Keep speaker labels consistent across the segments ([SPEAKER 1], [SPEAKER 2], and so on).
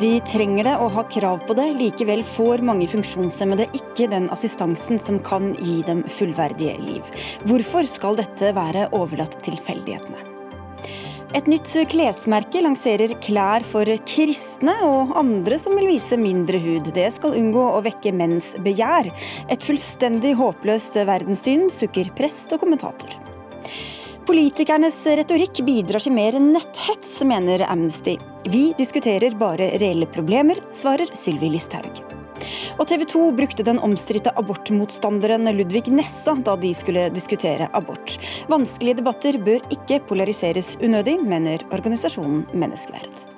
[SPEAKER 1] De trenger det og har krav på det. Likevel får mange funksjonshemmede ikke den assistansen som kan gi dem fullverdige liv. Hvorfor skal dette være overlatt tilfeldighetene? Et nytt klesmerke lanserer klær for kristne og andre som vil vise mindre hud. Det skal unngå å vekke menns begjær. Et fullstendig håpløst verdenssyn, sukker prest og kommentator. Politikernes retorikk bidrar til mer netthets, mener Amnesty. Vi diskuterer bare reelle problemer, svarer Sylvi Listhaug. Og TV 2 brukte den omstridte abortmotstanderen Ludvig Nessa da de skulle diskutere abort. Vanskelige debatter bør ikke polariseres unødig, mener organisasjonen Menneskeverd.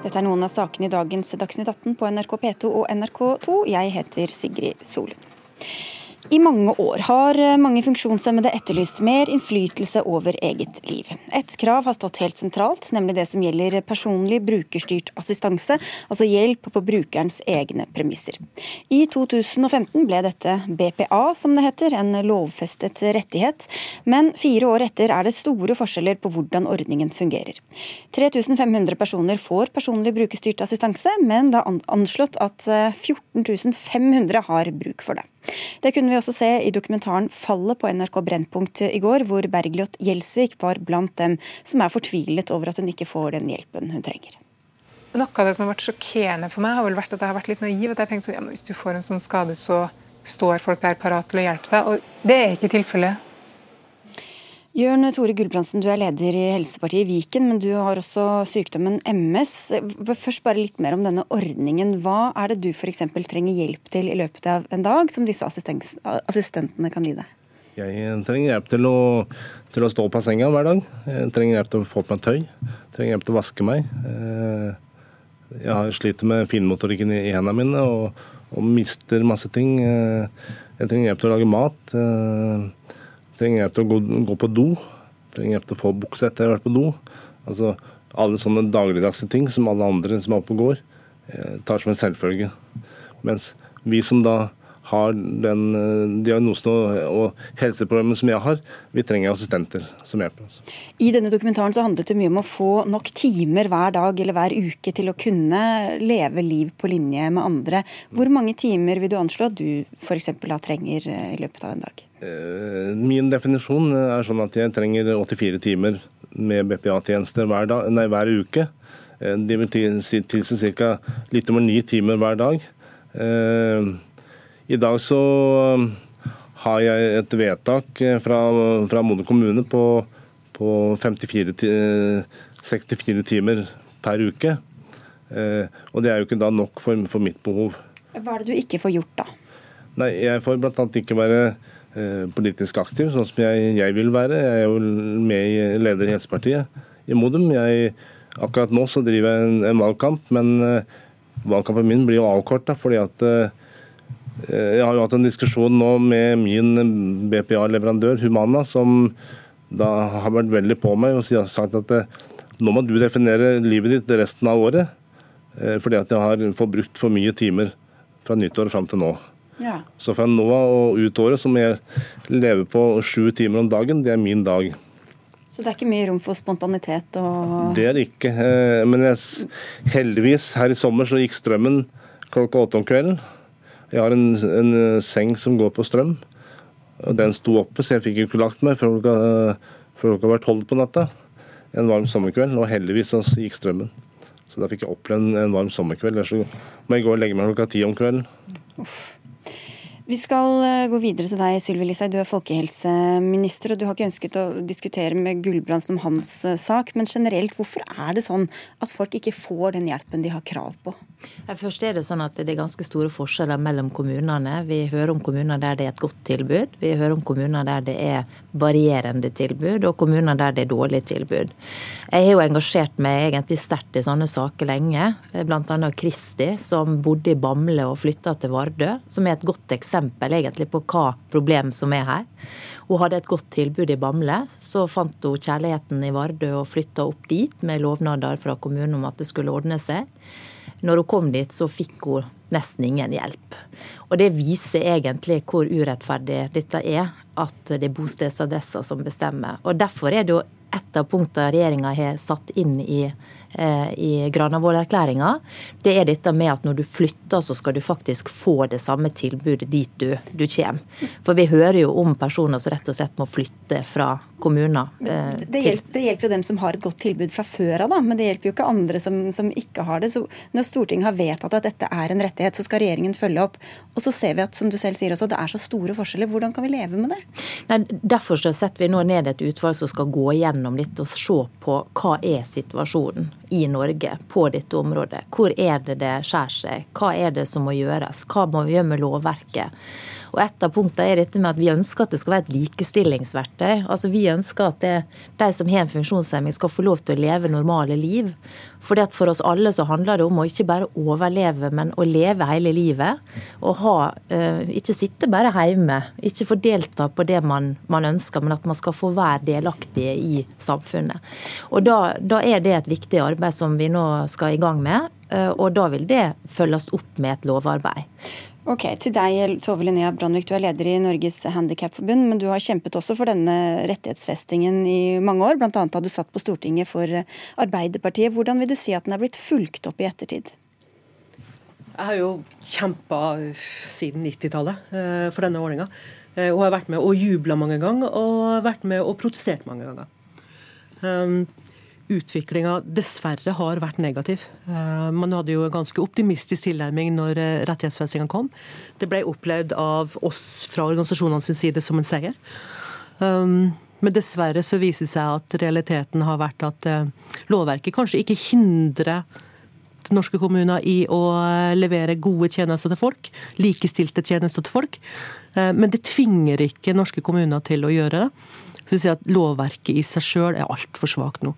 [SPEAKER 1] Dette er noen av sakene i dagens Dagsnytt 18 på NRK P2 og NRK2. Jeg heter Sigrid Solund. I mange år har mange funksjonshemmede etterlyst mer innflytelse over eget liv. Et krav har stått helt sentralt, nemlig det som gjelder personlig brukerstyrt assistanse, altså hjelp på brukerens egne premisser. I 2015 ble dette BPA, som det heter, en lovfestet rettighet. Men fire år etter er det store forskjeller på hvordan ordningen fungerer. 3500 personer får personlig brukerstyrt assistanse, men det er anslått at 14 500 har bruk for det. Det kunne vi også se i dokumentaren 'Fallet' på NRK Brennpunkt i går, hvor Bergljot Gjelsvik var blant dem som er fortvilet over at hun ikke får den hjelpen hun trenger.
[SPEAKER 2] Noe av det som har vært sjokkerende for meg, har vel vært at jeg har vært litt naiv. at jeg har tenkt sånn, ja, Hvis du får en sånn skade, så står folk der parat til å hjelpe deg. Og det er ikke tilfellet.
[SPEAKER 1] Jørn Tore Gulbrandsen, du er leder i Helsepartiet i Viken, men du har også sykdommen MS. Først bare litt mer om denne ordningen. Hva er det du f.eks. trenger hjelp til i løpet av en dag, som disse assistentene kan gi deg?
[SPEAKER 3] Jeg trenger hjelp til å, til å stå på senga hver dag. Jeg trenger hjelp til å få på meg tøy. Jeg trenger hjelp til å vaske meg. Eh, jeg sliter med finmotorikken i hendene mine og, og mister masse ting. Eh, jeg trenger hjelp til å lage mat. Trenger hjelp til å gå, gå på do. Trenger hjelp til å få bukse etter å ha vært på do. Altså alle sånne dagligdagse ting som alle andre som er oppe og går, eh, tar som en selvfølge. Mens vi som da har den eh, diagnosen og helseproblemet som jeg har, vi trenger assistenter som hjelper oss.
[SPEAKER 1] I denne dokumentaren så handlet det mye om å få nok timer hver dag eller hver uke til å kunne leve liv på linje med andre. Hvor mange timer vil du anslå at du f.eks. trenger eh, i løpet av en dag?
[SPEAKER 3] Eh, min definisjon er sånn at jeg trenger 84 timer med BPA-tjenester hver, hver, uke. Det vil tilsi ca. litt over ni timer hver dag. I dag så har jeg et vedtak eh, fra, fra Modum kommune på, på 54, 64 timer per uke. Eh, og det er jo ikke da nok for, for, mitt behov.
[SPEAKER 1] Hva er det du ikke får gjort da?
[SPEAKER 3] Nei, Jeg får bl.a. ikke være eh, politisk aktiv, sånn som jeg, jeg, vil være. Jeg er jo med i leder i Helsepartiet i Modum. Jeg, akkurat nå så driver jeg en, en valgkamp, men eh, valgkampen min blir jo avkorta fordi at eh, Eh, jeg har jo hatt en diskusjon nå med min BPA-leverandør Humana, som da har vært veldig på meg og sagt at eh, nå må du definere livet ditt resten av året. Eh, fordi at jeg har forbrukt for mye timer fra nyttår fram til nå. Ja. Så fra nå og ut året så må jeg leve på sju timer om dagen. Det er min dag.
[SPEAKER 1] Så det er ikke mye rom for spontanitet og
[SPEAKER 3] Det er det ikke. Men jeg, heldigvis, her i sommer så gikk strømmen klokka åtte om kvelden. Jeg har en, en, eh, seng som går på strøm. og Den sto oppe, så jeg fikk ikke lagt meg før klokka, før klokka var tolv på natta. En varm sommerkveld. Og heldigvis så gikk strømmen. Så da fikk jeg oppleve en, varm sommerkveld. Ellers så må jeg gå og legge meg klokka ti om kvelden. Uff.
[SPEAKER 1] Vi skal eh, gå videre til deg, Sylvi Listhaug. Du er folkehelseminister, og du har ikke ønsket å diskutere med Gulbrandsen om hans eh, sak. Men generelt, hvorfor er det sånn at folk ikke får den hjelpen de har krav på?
[SPEAKER 4] Først er Det sånn at det er ganske store forskjeller mellom kommunene. Vi hører om kommuner der det er et godt tilbud. Vi hører om kommuner der det er varierende tilbud, og kommuner der det er dårlig tilbud. Jeg har jo engasjert meg egentlig sterkt i sånne saker lenge. Bl.a. Kristi, som bodde i Bamble og flytta til Vardø, som er et godt eksempel egentlig på hva problem som er her. Hun hadde et godt tilbud i Bamble. Så fant hun kjærligheten i Vardø og flytta opp dit med lovnader fra kommunen om at det skulle ordne seg. Når hun kom dit, så fikk hun nesten ingen hjelp. Og det viser egentlig hvor urettferdig dette er, at det er bostedsadresser som bestemmer. Og Derfor er det jo et av punktene regjeringa har satt inn i Eh, i Granavolden-erklæringa, det er dette med at når du flytter, så skal du faktisk få det samme tilbudet dit du, du kommer. For vi hører jo om personer som rett og slett må flytte fra kommuner.
[SPEAKER 1] Eh, det, hjelper, det, hjelper, jo dem som har et godt tilbud fra før av, men det hjelper jo ikke andre som, som, ikke har det. Så når Stortinget har vedtatt at dette er en rettighet, så skal regjeringen følge opp. Og så ser vi at som du selv sier også, det er så store forskjeller. Hvordan kan vi leve med det?
[SPEAKER 4] Nei, derfor setter vi nå ned et utvalg som skal gå gjennom litt og se på hva er situasjonen i Norge på dette området. Hvor er det det skjærer seg? Hva er det som må gjøres? Hva må vi gjøre med lovverket? Og Et av punktene er dette med at vi ønsker at det skal være et likestillingsverktøy. Altså Vi ønsker at det, de som har en funksjonshemming skal få lov til å leve normale liv. Fordi at For oss alle så handler det om å ikke bare overleve, men å leve hele livet. Og ha, uh, ikke sitte bare hjemme, ikke få delta på det man, man, ønsker, men at man skal få være delaktig i samfunnet. Og da, da er det et viktig arbeid som vi nå skal i gang med. Uh, og da vil det følges opp med et lovarbeid.
[SPEAKER 1] Ok, Til deg, Tove Linnea Brandvik, du er leder i Norges Handikapforbund, men du har kjempet også for denne rettighetsfestingen i mange år, bl.a. da du satt på Stortinget for Arbeiderpartiet. Hvordan vil du si at den er blitt fulgt opp i ettertid?
[SPEAKER 5] Jeg har jo kjempa siden 90-tallet eh, for denne ordninga. Eh, og har vært med og jubla mange ganger, og vært med og protestert mange ganger. Utviklinga dessverre har vært negativ. Eh, man hadde jo en ganske optimistisk tilnærming når eh, rettighetsfestinga kom. Det ble opplevd av oss fra organisasjonene sin side som en seier. Um, men dessverre så viser det seg at realiteten har vært at eh, lovverket kanskje ikke hindrer norske kommuner i å levere gode tjenester til folk, likestilte tjenester til folk. Men det tvinger ikke norske kommuner til å gjøre det. Så jeg at Lovverket i seg sjøl er altfor svakt nå.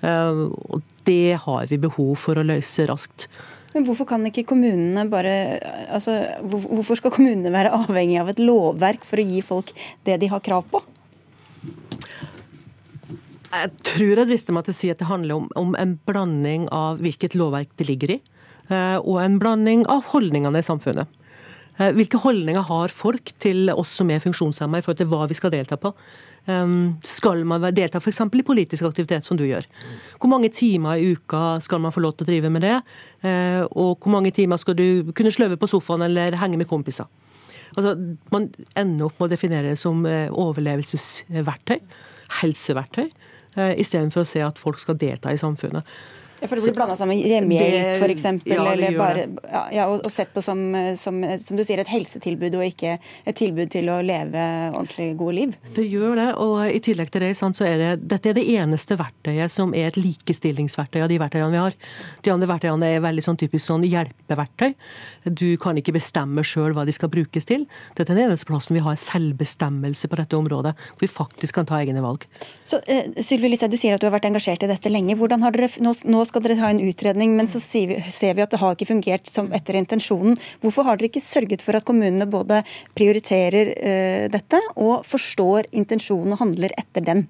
[SPEAKER 5] Eh, og det har vi behov for å løse raskt.
[SPEAKER 1] Men hvorfor kan ikke kommunene bare altså, Hvorfor skal kommunene være avhengig av et lovverk for å gi folk det de har krav på?
[SPEAKER 5] Jeg tror jeg drister meg til å si at det handler om, om en blanding av hvilket lovverk det ligger i, eh, og en blanding av holdningene i samfunnet. Eh, hvilke holdninger har folk til oss som er funksjonshemma i forhold til hva vi skal delta på? Ehm, skal man delta f.eks. i politisk aktivitet, som du gjør? Hvor mange timer i uka skal man få lov til å drive med det? Eh, og hvor mange timer skal du kunne sløve på sofaen eller henge med kompiser? Altså, man ender opp med å definere det som eh, overlevelsesverktøy, helseverktøy, istedenfor å se at folk skal delta i samfunnet.
[SPEAKER 1] Ja, For det blir blanda sammen med hjemmehjelp f.eks. Ja, eller bare, ja, og, og, sett på som, som, som, du sier, et helsetilbud og ikke et tilbud til å leve ordentlig gode liv?
[SPEAKER 5] Det gjør det. Og i tillegg til det, så er det dette er det eneste verktøyet som er et likestillingsverktøy av de verktøyene vi har. De andre verktøyene er veldig sånn typisk sånn hjelpeverktøy. Du kan ikke bestemme sjøl hva de skal brukes til. Dette er den eneste plassen vi har selvbestemmelse på dette området. Hvor vi faktisk kan ta egne valg.
[SPEAKER 1] Så uh, Sylvi Listhaug, du sier at du har vært engasjert i dette lenge. Hvordan har dere nå, nå skal dere ha en utredning, men så ser vi at det har ikke fungert som etter intensjonen. Hvorfor har dere ikke sørget for at kommunene både prioriterer uh, dette og forstår intensjonen og handler etter den?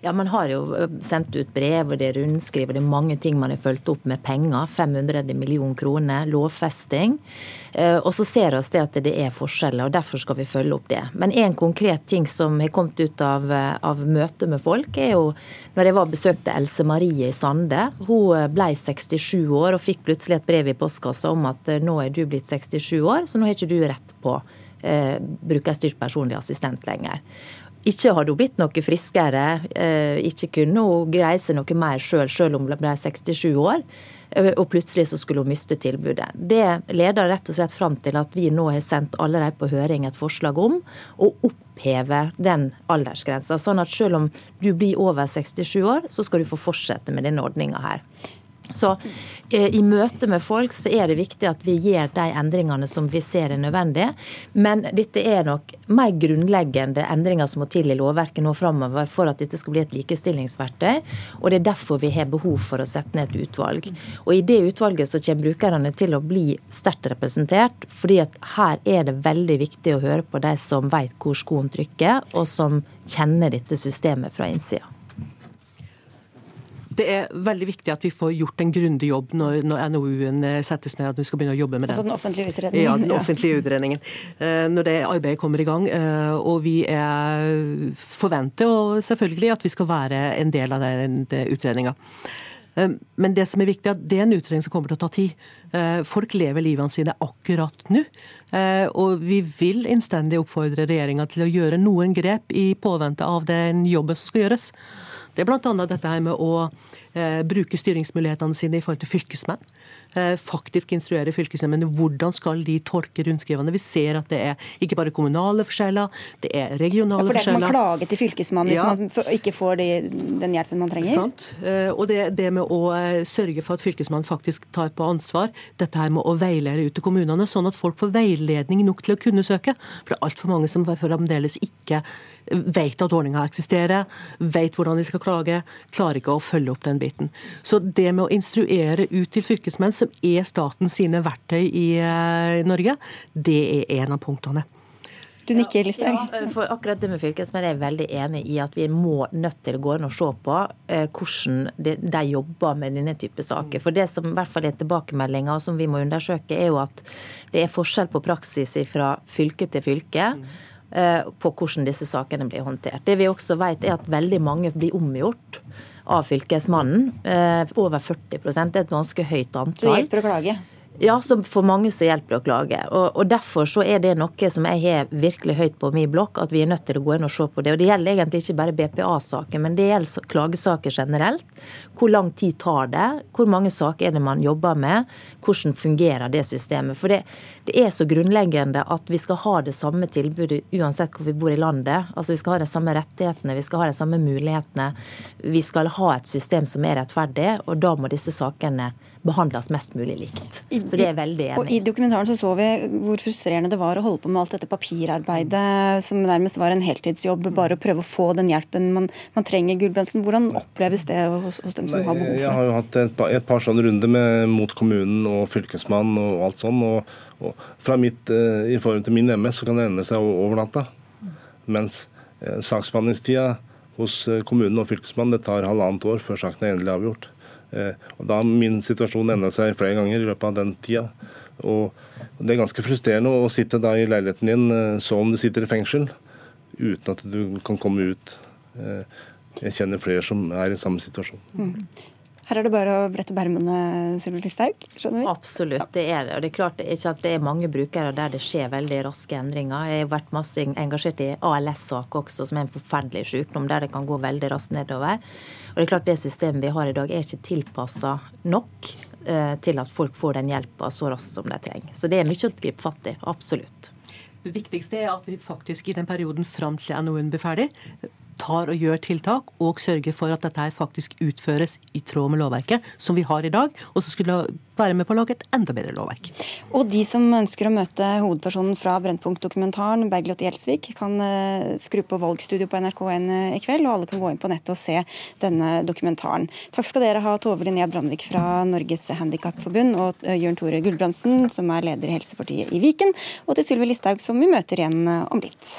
[SPEAKER 4] Ja, Man har jo eh, sendt ut brev og det er rundskriv og det er mange ting man har fulgt opp med penger. 500 millioner kroner, lovfesting. Uh, og så ser vi det at det er forskjeller, og derfor skal vi følge opp det. Men en konkret ting som har kommet ut av, av møtet med folk, er jo når jeg var besøkte Else Marie i Sande. Hun ble 67 år og fikk plutselig et brev i postkassa om at eh, nå er du blitt 67 år, så nå har ikke du rett på eh, brukerstyrt personlig assistent lenger. Ikke hadde hun blitt noe friskere, eh, ikke kunne hun greie seg noe mer sjøl, selv, selv om hun ble 67 år. Og plutselig så skulle hun miste tilbudet. Det leder rett og slett fram til at vi nå har sendt allerede på høring et forslag om å oppheve den aldersgrensa. Sånn at selv om du blir over 67 år, så skal du få fortsette med denne ordninga her. Så eh, i møte med folk så er det viktig at vi gjør de endringene som vi ser er nødvendige. Men dette er nok mer grunnleggende endringer som må til i lovverket nå framover for at dette skal bli et likestillingsverktøy. Og det er derfor vi har behov for å sette ned et utvalg. Og i det utvalget så kommer brukerne til å bli sterkt representert. fordi at her er det veldig viktig å høre på de som vet hvor skoen trykker, og som kjenner dette systemet fra innsida.
[SPEAKER 5] Det er veldig viktig at vi får gjort en grundig jobb når, når NOU-en eh, settes ned. at vi skal begynne å jobbe med
[SPEAKER 1] den. Altså den offentlige utredningen?
[SPEAKER 5] Ja, den offentlige utredningen. Eh, når det arbeidet kommer i gang. Og vi er forventer og selvfølgelig at vi skal være en del av den utredninga. Men det som er viktig, er at det er en utredning som kommer til å ta tid. Folk lever livene sine akkurat nå. Og vi vil innstendig oppfordre regjeringa til å gjøre noen grep i påvente av den jobben som skal gjøres. Det er bl.a. dette her med å eh, bruke styringsmulighetene sine i forhold til fylkesmenn. Eh, faktisk instruere fylkesmennene hvordan skal de tolke rundskrivene. Vi ser at det er ikke bare kommunale forskjeller, det er regionale forskjeller. Ja, for det
[SPEAKER 1] er Man klager til fylkesmannen hvis man ikke får de, den hjelpen man trenger?
[SPEAKER 5] Sant. Eh, og det, det, med å eh, sørge for at fylkesmannen faktisk tar på ansvar dette her med å veilede ut til kommunene, sånn at folk får veiledning nok til å kunne søke. For det er altfor mange som fremdeles ikke vet at ordninga eksisterer, vet hvordan de skal klage, klarer ikke å følge opp den biten. Så det med å instruere ut til fylkesmenn, som er staten sine verktøy i eh, Norge, det er en av punktene.
[SPEAKER 1] Du nikker, Listhaug.
[SPEAKER 4] Ja, eh, for akkurat det med fylkesmenn er jeg veldig enig i at vi må nødt til å gå inn og se på eh, hvordan de, jobber med denne type saker. For det som i hvert fall er tilbakemeldinger, som vi må undersøke, er jo at det er forskjell på praksis fra fylke til fylke. Eh, på hvordan disse sakene blir håndtert. Det vi også vet er at veldig mange blir omgjort av Fylkesmannen. Eh, over 40 det er et ganske høyt antall.
[SPEAKER 1] Det hjelper å klage?
[SPEAKER 4] Ja, så for mange så hjelper det å klage. Og, og, Derfor så er det noe som jeg har virkelig høyt på min blokk, at vi er nødt til å gå inn og se på det. Og Det gjelder egentlig ikke bare BPA-saker, men det gjelder klagesaker generelt. Hvor lang tid tar det? Hvor mange saker er det man jobber med? Hvordan fungerer det systemet? For det, det er så grunnleggende at vi skal ha det samme tilbudet uansett hvor vi bor i landet. Altså Vi skal ha de samme rettighetene, vi skal ha de samme mulighetene. Vi skal ha et system som er rettferdig, og da må disse sakene behandles mest mulig likt. Så det er veldig enig.
[SPEAKER 1] Og I dokumentaren så, så vi hvor frustrerende det var å holde på med alt dette papirarbeidet som nærmest var en heltidsjobb, bare å prøve å få den hjelpen man, man trenger. Gulbrandsen, hvordan oppleves det hos, hos, dem som har behov for det?
[SPEAKER 3] Jeg har jo hatt et par, et par sånne runder med, mot kommunen og fylkesmannen og alt sånn. og, og fra mitt, uh, I forhold til min MS så kan det ende seg over natta. Mens uh, saksbehandlingstida hos uh, kommunen og fylkesmannen det tar halvannet år før saken er endelig avgjort. Eh, og Da har min situasjon endra seg flere ganger i løpet av den tida. Og Det er ganske frustrerende å sitte da i leiligheten din sånn om du sitter i fengsel, uten at du kan komme ut. Eh, jeg kjenner flere som er i samme situasjon. Mm.
[SPEAKER 1] Her er det bare å brette opp Sylvi Listhaug? skjønner vi?
[SPEAKER 4] Absolutt, det er det. Og det er klart ikke at det er mange brukere der det skjer veldig raske endringer. Jeg har vært masse engasjert i ALS-sak også, som er en forferdelig sykdom der det kan gå veldig raskt nedover. Og det er klart det systemet vi har i dag er ikke tilpassa nok eh, til at folk får den hjelpa så raskt som de trenger. Så det er mye å gripe fatt i. Absolutt.
[SPEAKER 5] Det viktigste er at vi faktisk i den perioden fram til NOU-en blir ferdig, tar og gjør tiltak og sørger for at dette her faktisk utføres i tråd med lovverket som vi har i dag, og så skulle være med på å lage et enda bedre lovverk.
[SPEAKER 1] Og de som ønsker å møte hovedpersonen fra Brennpunkt-dokumentaren, Bergljot Gjelsvik, kan eh, skru på valgstudio på NRK1 i kveld, og alle kan gå inn på nettet og se denne dokumentaren. Takk skal dere ha, Tove Linnea Brandvik fra Norges Handikapforbund, og eh, Jørn Tore Gulbrandsen, som er leder i Helsepartiet i Viken, og til Sylvi Listhaug, som vi møter igjen eh, om litt.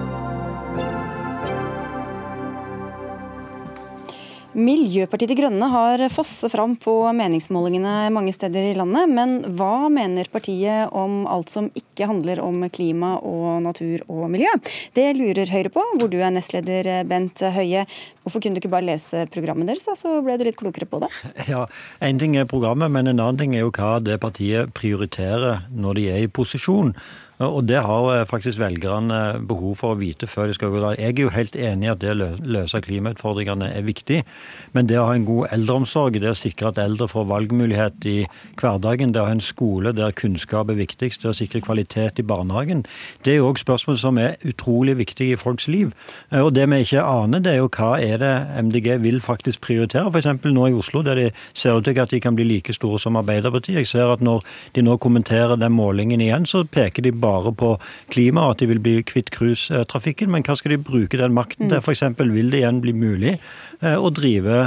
[SPEAKER 1] Miljøpartiet De Grønne har fosset fram på meningsmålingene mange steder i landet. Men hva mener partiet om alt som ikke handler om klima og natur og miljø? Det lurer Høyre på, hvor du er nestleder Bent Høie. Hvorfor kunne du ikke bare lese programmet deres, så ble du litt klokere på det?
[SPEAKER 6] Ja, En ting er programmet, men en annen ting er jo hva det partiet prioriterer når de er i posisjon. Og det har eh, faktisk velgerne behov for å vite før de skal gå der. Jeg er jo helt enig i at det å løse klimautfordringene er viktig, men det å ha en god eldreomsorg, det å sikre at eldre får valgmulighet i hverdagen, det å ha en skole der kunnskap er viktigst, det å sikre kvalitet i barnehagen, det er jo òg spørsmål som er utrolig viktige i folks liv. Eh, og det vi ikke aner, det er jo hva er det MDG vil faktisk prioritere. F.eks. nå i Oslo, der de ser ut til at de kan bli like store som Arbeiderpartiet. Jeg ser at når de nå kommenterer den målingen igjen, så peker de bare vare på klimaet, og at de vil bli kvitt cruisetrafikken. Men hva skal de bruke den makten til? F.eks. vil det igjen bli mulig eh, å drive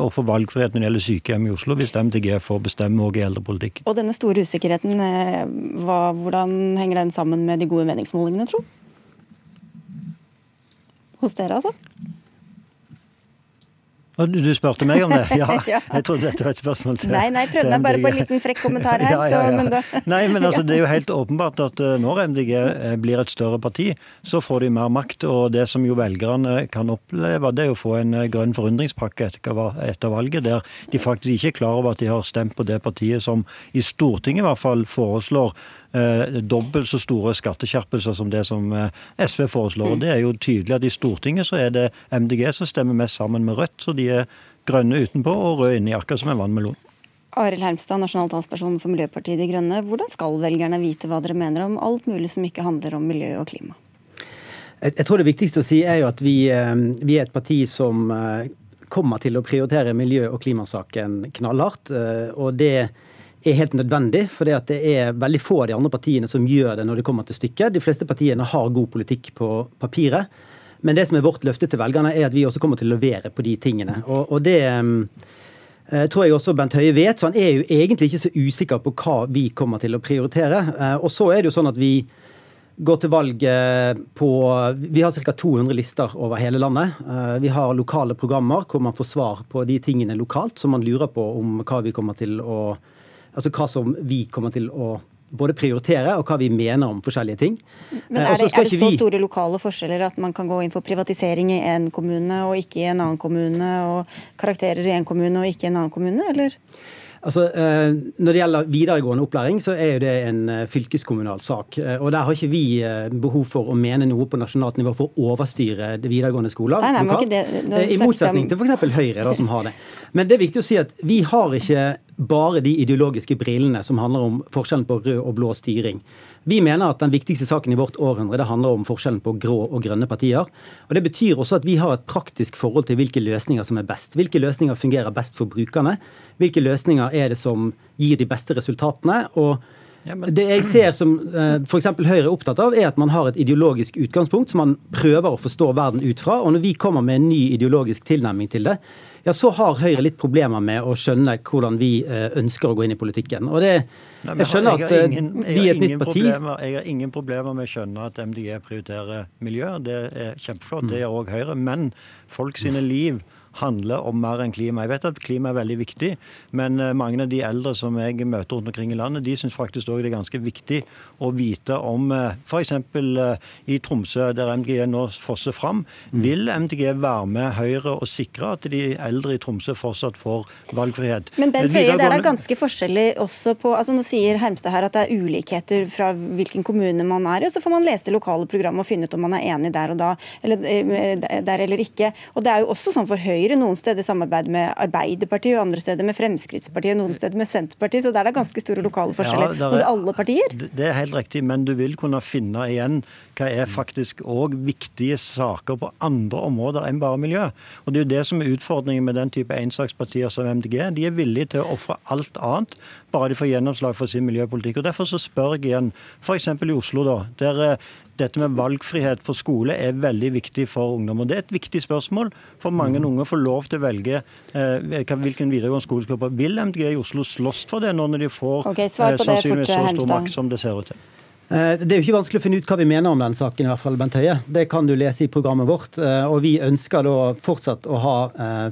[SPEAKER 6] og få valgfrihet når det gjelder sykehjem i Oslo, hvis MDG får bestemme òg i eldrepolitikken.
[SPEAKER 1] Og denne store usikkerheten, hva, hvordan henger den sammen med de gode meningsmålingene, tro? Hos dere, altså?
[SPEAKER 6] Du, spurte meg om det? Ja, jeg trodde dette var et spørsmål til
[SPEAKER 1] Nei, nei, prøvde meg bare på en liten frekk kommentar her. ja, ja, ja. Så, men da...
[SPEAKER 6] Nei, men altså, det er jo helt åpenbart at eh, når MDG eh, blir et større parti, så får de mer makt. Og det som jo velgerne kan oppleve, det er jo å få en eh, grønn forundringspakke etter valget, der de faktisk ikke er klar over at de har stemt på det partiet som i Stortinget i hvert fall foreslår dobbelt så store skatteskjerpelser som det som SV foreslår. Og Det er jo tydelig at i Stortinget så er det MDG som stemmer mest sammen med Rødt. så de er grønne utenpå og røde inni, akkurat som en vannmelon.
[SPEAKER 1] Arild Hermstad, nasjonal talsperson for Miljøpartiet De Grønne. Hvordan skal velgerne vite hva dere mener om alt mulig som ikke handler om miljø og klima?
[SPEAKER 7] Jeg, tror det viktigste å si er jo at vi, eh, vi er et parti som eh, kommer til å prioritere miljø- og klimasaken knallhardt. Eh, og det er helt nødvendig, for det er veldig få av de andre partiene som gjør det når det kommer til stykket. De fleste partiene har god politikk på papiret. Men det som er vårt løfte til velgerne, er at vi også kommer til å levere på de tingene. Og, og det eh, tror jeg også Bent Høie vet, så han er jo egentlig ikke så usikker på hva vi kommer til å prioritere. Eh, og så er det jo sånn at vi går til valg på Vi har ca. 200 lister over hele landet. Eh, vi har lokale programmer hvor man får svar på de tingene lokalt som man lurer på om hva vi kommer til å Altså hva som vi kommer til å både prioritere og hva vi mener om forskjellige ting.
[SPEAKER 1] Men Er det, er det så store lokale forskjeller at man kan gå inn for privatisering i en kommune og ikke i en annen kommune, og karakterer i en kommune og ikke i en annen kommune, eller?
[SPEAKER 7] Altså, eh, Når det gjelder videregående opplæring, så er jo det en eh, fylkeskommunal sak. Eh, og Der har ikke vi behov for å mene noe på nasjonalt nivå for å overstyre det videregående skoler.
[SPEAKER 1] Nei, nei, det,
[SPEAKER 7] I motsetning til f.eks. Høyre, da, som har det. Men det er viktig å si at vi har ikke bare de ideologiske brillene som handler om forskjellen på rød og blå styring. Vi mener at den viktigste saken i vårt århundre det handler om forskjellen på grå og grønne partier. Og Det betyr også at vi har et praktisk forhold til hvilke løsninger som er best. Hvilke løsninger fungerer best for brukerne? Hvilke løsninger er det som gir de beste resultatene? og det jeg ser som eh, f.eks. Høyre er opptatt av, er at man har et ideologisk utgangspunkt som man prøver å forstå verden ut fra. Og når vi kommer med en ny ideologisk tilnærming til det, ja, så har Høyre litt problemer med å skjønne hvordan vi eh, ønsker å gå inn i politikken. Og det, jeg skjønner at eh, ingen, vi er et nytt parti.
[SPEAKER 6] Problemer, jeg har ingen problemer med å skjønne at MDG prioriterer miljø. Det er kjempeflott. Det gjør òg Høyre. Men folk sine liv handler om mer enn klima. Jeg vet at klima er veldig viktig, men eh, mange av de eldre som jeg møter rundt omkring i landet, de syns faktisk òg det er ganske viktig å vite om eh, f.eks. Eh, i Tromsø, der MDG nå fosser fram. Mm. Vil MDG være med Høyre og sikre at de eldre i Tromsø fortsatt får valgfrihet?
[SPEAKER 1] Men Bent Høie, det er da ganske forskjellig også på altså Nå sier Hermstad her at det er ulikheter fra hvilken kommune man er i, og så får man lese det lokale programmet og finne ut om man er enig der og da, eller der eller ikke. Og det er jo også sånn for Høyre Høyre, noen steder samarbeid med Arbeiderpartiet, og andre steder med Fremskrittspartiet, noen steder med Senterpartiet. Så der er det ganske store lokale forskjeller ja, er, hos alle partier.
[SPEAKER 6] Det er helt riktig, men du vil kunne finne igjen hva er faktisk òg viktige saker på andre områder enn bare miljø. Og Det er jo det som er utfordringen med den type ensakspartier som MDG. De er villige til å ofre alt annet, bare de får gjennomslag for sin miljøpolitikk. Og Derfor så spør jeg igjen, f.eks. i Oslo, da, der eh, dette med valgfrihet for skole er veldig viktig for ungdom. og Det er et viktig spørsmål for mange mm. unge å få lov til å velge eh, hvilken videregående skole de skal på. Vil MDG i Oslo slåss for det nå når de får
[SPEAKER 1] okay, eh, sannsynligvis så stor makt
[SPEAKER 6] som det ser ut til?
[SPEAKER 7] Eh, det er jo ikke vanskelig å finne ut hva vi mener om den saken, i hvert fall, Bent Høie. Det kan du lese i programmet vårt. Eh, og vi ønsker da fortsatt å ha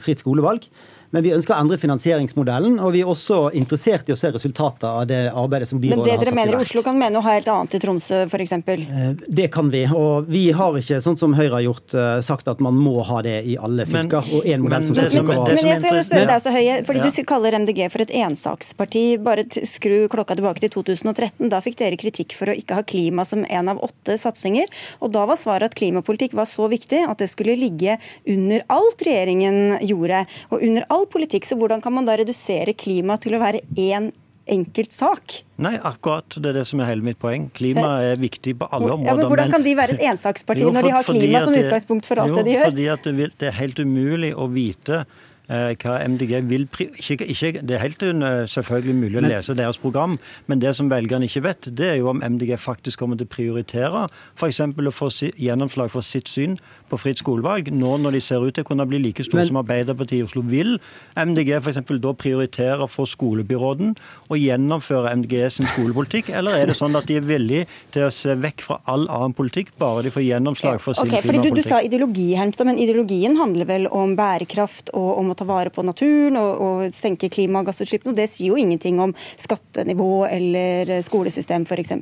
[SPEAKER 7] fritt skolevalg. Men vi ønsker å endre finansieringsmodellen, og vi er også interessert i å se resultatet av det arbeidet som byrådet har satt i
[SPEAKER 1] verk. Men det dere mener i Oslo kan mene noe helt annet i Tromsø f.eks.?
[SPEAKER 7] Eh, det kan vi. Og vi har ikke, sånn som Høyre har gjort, eh, sagt at man må ha det i alle fylker. og en modell som
[SPEAKER 1] men, men, men, men jeg skal spørre deg også, Høie, fordi ja. Du kaller MDG for et ensaksparti. Bare skru klokka tilbake til 2013. Da fikk dere kritikk for å ikke ha klima som en av åtte satsinger. Og da var svaret at klimapolitikk var så viktig at det skulle ligge under alt regjeringen gjorde. og under alt all politikk, så hvordan kan man da redusere klima til å være én enkelt sak?
[SPEAKER 6] Nei, akkurat. Det er det som er hele mitt poeng. Klima er viktig på alle områder. Ja,
[SPEAKER 1] men Hvordan kan de være et ensaksparti når de har klima som utgangspunkt for alt
[SPEAKER 6] jo,
[SPEAKER 1] det de gjør?
[SPEAKER 6] Fordi at det, er helt umulig å vite hva MDG vil ikke, ikke, Det er helt uh, selvfølgelig mulig å lese deres program, men det som velgerne ikke vet, det er jo om MDG faktisk kommer til å prioritere f.eks. å få si, gjennomslag for sitt syn på fritt skolevalg, nå når de ser ut til å kunne bli like store som Arbeiderpartiet i Oslo. Vil MDG f.eks. da prioritere for skolebyråden å gjennomføre MDG sin skolepolitikk, eller er det sånn at de er villige til å se vekk fra all annen politikk, bare de får gjennomslag for sin
[SPEAKER 1] okay,
[SPEAKER 6] klimapolitikk?
[SPEAKER 1] Du, du sa ideologi, Hermstad, men ideologien handler vel om bærekraft og om å ta vare på naturen og, og senke klimagassutslippene, det sier jo ingenting om skattenivå eller skolesystem f.eks.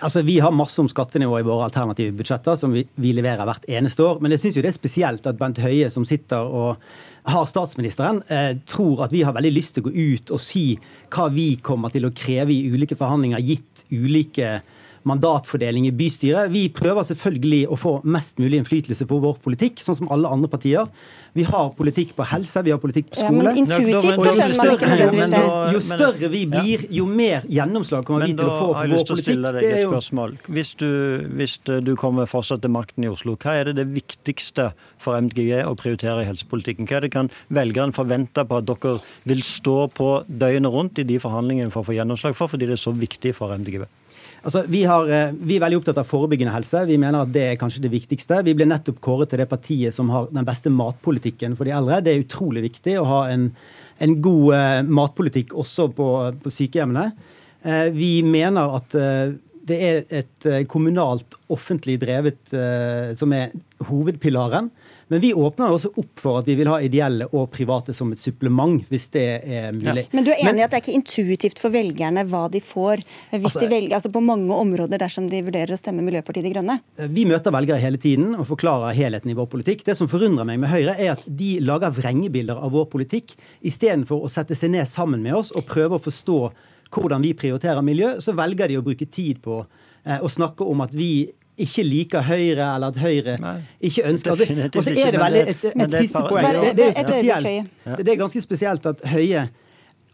[SPEAKER 7] Altså, Vi har masse om skattenivå i våre alternative budsjetter som vi, vi leverer hvert eneste år. Men jeg syns det er spesielt at Bent Høie, som sitter og har statsministeren, eh, tror at vi har veldig lyst til å gå ut og si hva vi kommer til å kreve i ulike forhandlinger, gitt ulike mandatfordeling i bystyret. Vi prøver selvfølgelig å få mest mulig innflytelse på vår politikk, sånn som alle andre partier. Vi har politikk på helse, vi har politikk på skole.
[SPEAKER 1] Ja, men intuitivt så skjønner man ikke nødvendigvis det.
[SPEAKER 7] Jo større vi blir, jo mer gjennomslag kommer vi til å få for vår politikk.
[SPEAKER 6] Men da har jeg lyst til å stille deg et spørsmål. Hvis du, hvis du kommer fortsatt til makten i Oslo, hva er det det viktigste for MDG å prioritere i helsepolitikken? Hva er det kan velgerne forvente på at dere vil stå på døgnet rundt i de forhandlingene for å få gjennomslag for, fordi det er så viktig for MDG?
[SPEAKER 7] Altså, vi, har, eh, vi, er veldig opptatt av forebyggende helse. Vi mener at det er kanskje det viktigste. Vi ble nettopp kåret til det partiet som har den beste matpolitikken for de eldre. Det er utrolig viktig å ha en, en god uh, matpolitikk også på, på sykehjemmene. Uh, vi mener at uh, det er et kommunalt, offentlig drevet som er hovedpilaren. Men vi åpner også opp for at vi vil ha ideelle og private som et supplement, hvis det er mulig.
[SPEAKER 1] Ja. Men du er enig i at det er ikke intuitivt for velgerne hva de får hvis altså, de velger, altså på mange områder dersom de vurderer å stemme Miljøpartiet De Grønne?
[SPEAKER 7] Vi møter velgere hele tiden og forklarer helheten i vår politikk. Det som forundrer meg med Høyre, er at de lager vrengebilder av vår politikk istedenfor å sette seg ned sammen med oss og prøve å forstå hvordan vi prioriterer miljø, så velger de å bruke tid på eh, å snakke om at vi ikke liker Høyre, eller at Høyre Nei, ikke ønsker Og så er det veldig et, et, et siste poeng. Det, det, er spesielt, det er ganske spesielt at Høie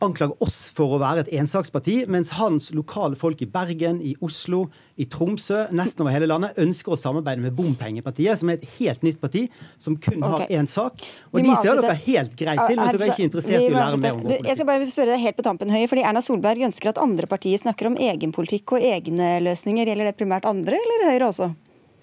[SPEAKER 7] anklager oss for å være et ensaksparti, mens hans lokale folk i Bergen, i Oslo, i Tromsø, nesten over hele landet, ønsker å samarbeide med Bompengepartiet, som er et helt nytt parti, som kun okay. har én sak. Og de ser dere helt greit til, men dere er ikke interessert i å lære mer om
[SPEAKER 1] vår Jeg skal bare spørre deg helt på tampen, Høie, fordi Erna Solberg ønsker at andre partier snakker om egen politikk og egne løsninger. Gjelder det primært andre, eller Høyre også?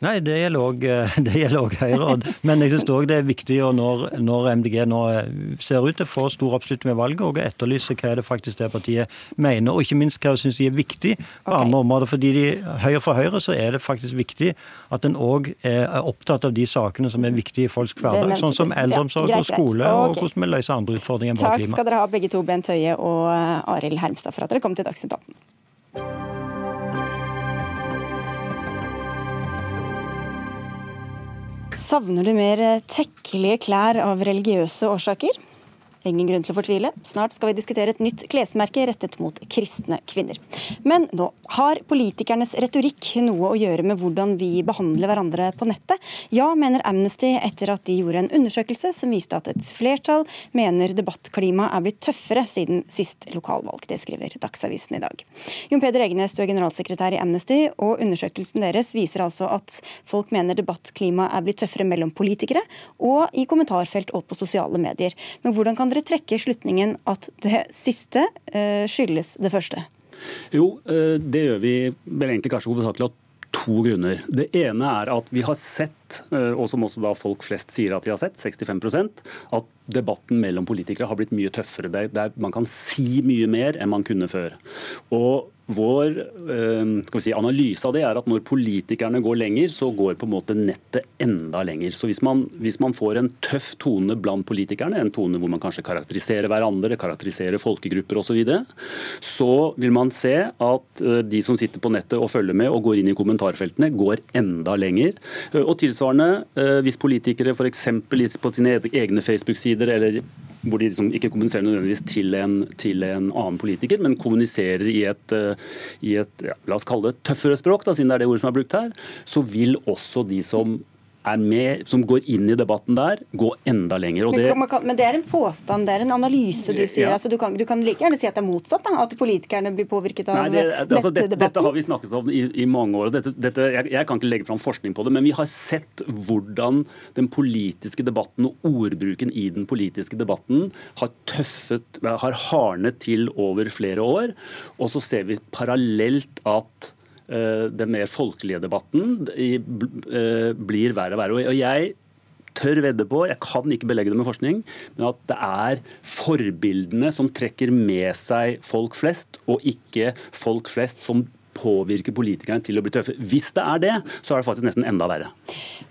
[SPEAKER 6] Nei, det gjelder òg Høyre. Men jeg syns òg det er viktig når, når, MDG nå eh, ser ut til å få stor oppslutning ved valget, og etterlyse hva det faktisk det partiet mener, og ikke minst hva de syns er viktig på okay. andre områder. fordi de, Høyre for Høyre så er det faktisk viktig at en òg er opptatt av de sakene som er viktige i folks hverdag, sånn som eldreomsorg ja, og skole, okay. og hvordan vi løser andre utfordringer enn bare
[SPEAKER 1] klima. Takk skal dere ha begge to, Bent Høie og eh, Arild Hermstad, for at dere kom til Dagsnytt 18. Savner du mer eh, tekkelige klær av religiøse årsaker? Ingen grunn til å fortvile. Snart skal vi diskutere et nytt klesmerke rettet mot kristne kvinner. Men nå har politikernes retorikk noe å gjøre med hvordan vi behandler hverandre på nettet. Ja, mener Amnesty etter at de gjorde en undersøkelse som viste at et flertall mener debattklimaet er blitt tøffere siden sist lokalvalg. Det skriver Dagsavisen i dag. Jon Peder Egenes, du er generalsekretær i Amnesty, og undersøkelsen deres viser altså at folk mener debattklimaet er blitt tøffere mellom politikere og i kommentarfelt og på sosiale medier. Men hvordan kan dere trekke slutningen at det siste uh, skyldes det første?
[SPEAKER 8] Jo, uh, det gjør vi vel egentlig kanskje hovedsakelig av to grunner. Det ene er at vi har sett, uh, og som også da folk flest sier at de har sett, 65% at debatten mellom politikere har blitt mye tøffere. Der er, man kan si mye mer enn man kunne før. Og vår eh, si, analyse av det er at når politikerne går lenger, så går på en måte nettet enda lenger. Så hvis man, hvis man, får en tøff tone blant politikerne, en tone hvor man kanskje karakteriserer hverandre, karakteriserer folkegrupper osv., så, videre, så vil man se at eh, de som sitter på nettet og følger med og går inn i kommentarfeltene, går enda lenger. Eh, og tilsvarende, hvis politikere f.eks. på sine egne Facebook-sider eller hvor de liksom ikke kommuniserer nødvendigvis til en, til en, annen politiker, men kommuniserer i et, eh, i et ja, la oss kalle det tøffere språk, da, siden det er det ordet som er brukt her, så vil også de som med, som går inn i debatten der, gå enda lenger.
[SPEAKER 1] Men, det, kan, men, det, er en påstand, det er en analyse du sier. Ja. Altså, du, kan, du, kan, like gjerne si at det er motsatt, da, at politikerne blir påvirket av Nei, det, altså,
[SPEAKER 8] dette, dette har vi snakket om i, i mange år. Dette, dette, jeg, jeg, kan ikke legge fram forskning på det, men vi har sett hvordan den politiske debatten og ordbruken i den politiske debatten har tøffet, har hardnet til over flere år. Og så ser vi parallelt at den mer folkelige debatten eh, blir verre og verre. Og jeg tør vedde på, jeg kan ikke belegge det med forskning, men at det er forbildene som trekker med seg folk flest, og ikke folk flest som påvirker politikerne til å bli tøffe. Hvis det er det, så er det faktisk nesten enda verre.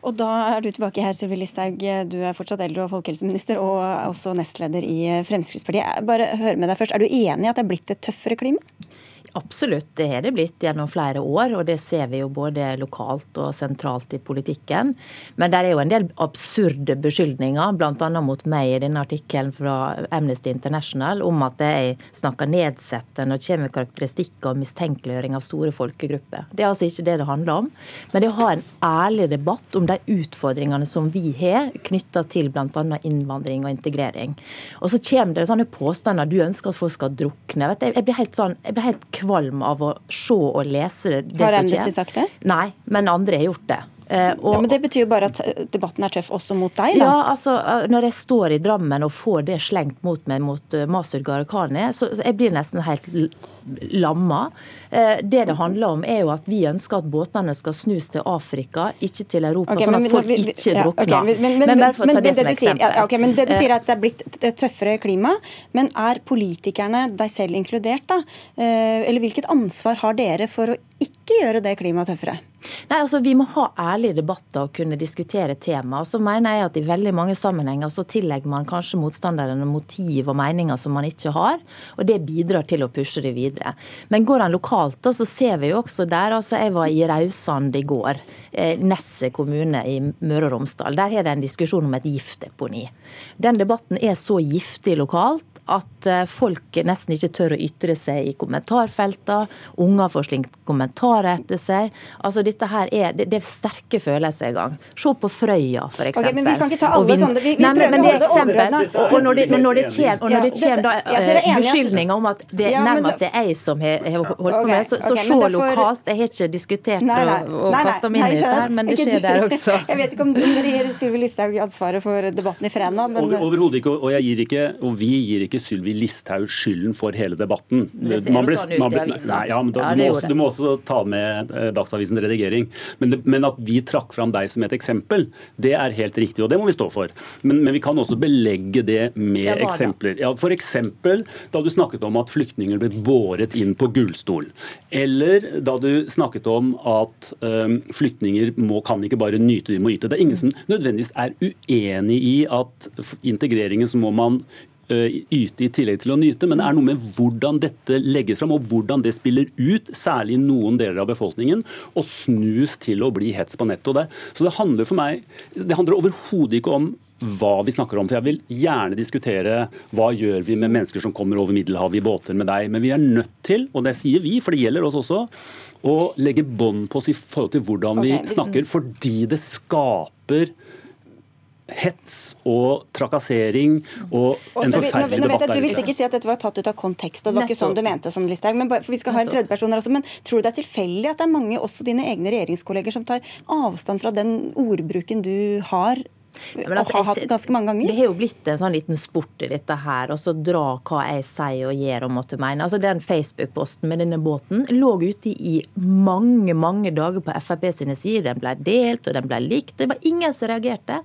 [SPEAKER 1] Og da er du tilbake her, Sylvi Listhaug. Du er fortsatt eldre- og folkehelseminister og også nestleder i Fremskrittspartiet. Bare hør med deg først. Er du enig i at det er blitt et tøffere klima?
[SPEAKER 4] Absolutt, det har det blitt gjennom flere år, og det ser vi jo både lokalt og sentralt i politikken. Men det er jo en del absurde beskyldninger, bl.a. mot meg i denne artikkelen fra Amnesty International, om at jeg snakker nedsettende og kommer med karakteristikker og mistenkeliggjøring av store folkegrupper. Det er altså ikke det det handler om. Men det å ha en ærlig debatt om de utfordringene som vi har knytta til bl.a. innvandring og integrering. Og så kommer det sånne påstander du ønsker at folk skal drukne. Jeg blir helt sånn, jeg blir helt kvalm av å se og lese det
[SPEAKER 1] som skjer. Har Amnesty sagt det?
[SPEAKER 4] Nei, men andre har gjort det.
[SPEAKER 1] Uh, og, ja, men Det betyr jo bare at eh, debatten er tøff også mot deg? da?
[SPEAKER 4] Ja, altså eh, Når jeg står i Drammen og får det slengt mot meg mot Masud Gharahkhani, så, så jeg blir nesten helt lamma. Det det handler om, er jo at vi ønsker at båtene skal snus til Afrika, ikke til Europa. Okay, sånn at folk vi, ikke ja, drukner. Okay, men, men, men, bare for å ta det, det som eksempel.
[SPEAKER 1] Sier, ja, okay, men det du sier er at det er blitt et tøffere klima, men er politikerne, deg selv inkludert, da, eller hvilket ansvar har dere for å ikke gjøre det klimaet tøffere?
[SPEAKER 4] Nei, altså Vi må ha ærlige debatter og kunne diskutere tema. Og så mener jeg at I veldig mange sammenhenger så tillegger man kanskje motstanderne motiv og meninger som man ikke har. og Det bidrar til å pushe det videre. Men går han lokalt, da, så ser vi jo også der. altså Jeg var i Rausand i går. Eh, Nesset kommune i Møre og Romsdal. Der har det en diskusjon om et giftdeponi. Den debatten er så giftig lokalt at eh, folk nesten ikke tør å ytre seg i kommentarfeltene. Unger får slengt kommentarer etter seg. Altså dette her er, det, det er sterke følelser i gang. Se på Frøya, f.eks.
[SPEAKER 1] Okay, men vi kan ikke ta alle sånne. Vi, vi
[SPEAKER 4] Nei, men, men det er eksempel. Og, og når det, men når det kommer, når det kommer da, uh, beskyldninger om at det ja, nærmest er jeg som har, holdt på med, så, så okay, se lokalt. Jeg har ikke diskutert nei, nei, og, og kasta meg inn i dette, men det skjer der også.
[SPEAKER 1] Jeg vet ikke om dere gir Sylvi Listhaug ansvaret for debatten i Fræna,
[SPEAKER 8] men Overhodet ikke, og jeg gir ikke, og vi gir ikke Sylvi Listhaug skylden for hele debatten.
[SPEAKER 4] Det ser ble, sånn ut i avisa.
[SPEAKER 8] Nei, ja, men da, ja, du, må også, du, må også, ta med eh, Dagsavisens redigering. Men, det, men, at vi trakk fram deg som et eksempel, det er helt riktig, og det må vi stå for. Men, men vi kan også belegge det med det eksempler. Ja, eksempel da du snakket om at flyktninger ble båret inn på gullstol. Eller da du snakket om at um, flyktninger må, kan ikke bare nyte, de må yte. Det er ingen som nødvendigvis er uenig i at integreringen så må man Eh, yte i tillegg til å nyte, men det er noe med hvordan dette legges fram, og hvordan det spiller ut, særlig i noen deler av befolkningen, og snus til å bli hets på nettet. Så det handler for meg det handler overhodet ikke om hva vi snakker om. For Jeg vil gjerne diskutere hva gjør vi med mennesker som kommer over Middelhavet i båter med deg. Men vi er nødt til, og det sier vi, for det gjelder oss også, å legge bånd på oss i forhold til hvordan vi snakker. Fordi det skaper hets og trakassering og en forferdelig debatt
[SPEAKER 1] ute. Du vil sikkert si at dette var tatt ut av kontekst, og det var ikke sånn du mente sånn, Listhaug. Men for vi skal ha en tredjeperson her også. Men tror du det er tilfeldig at det er mange, også dine egne regjeringskolleger, som tar avstand fra den ordbruken du har Ja, altså, har hatt ganske mange ganger.
[SPEAKER 4] Det har jo blitt en sånn liten sport i dette her, og så dra hva jeg sier og gjør og måtte mene. Altså Den Facebook-posten med denne båten lå ute i mange mange dager på Frp sine sider. Den ble delt, og den ble likt. og Det var ingen som reagerte.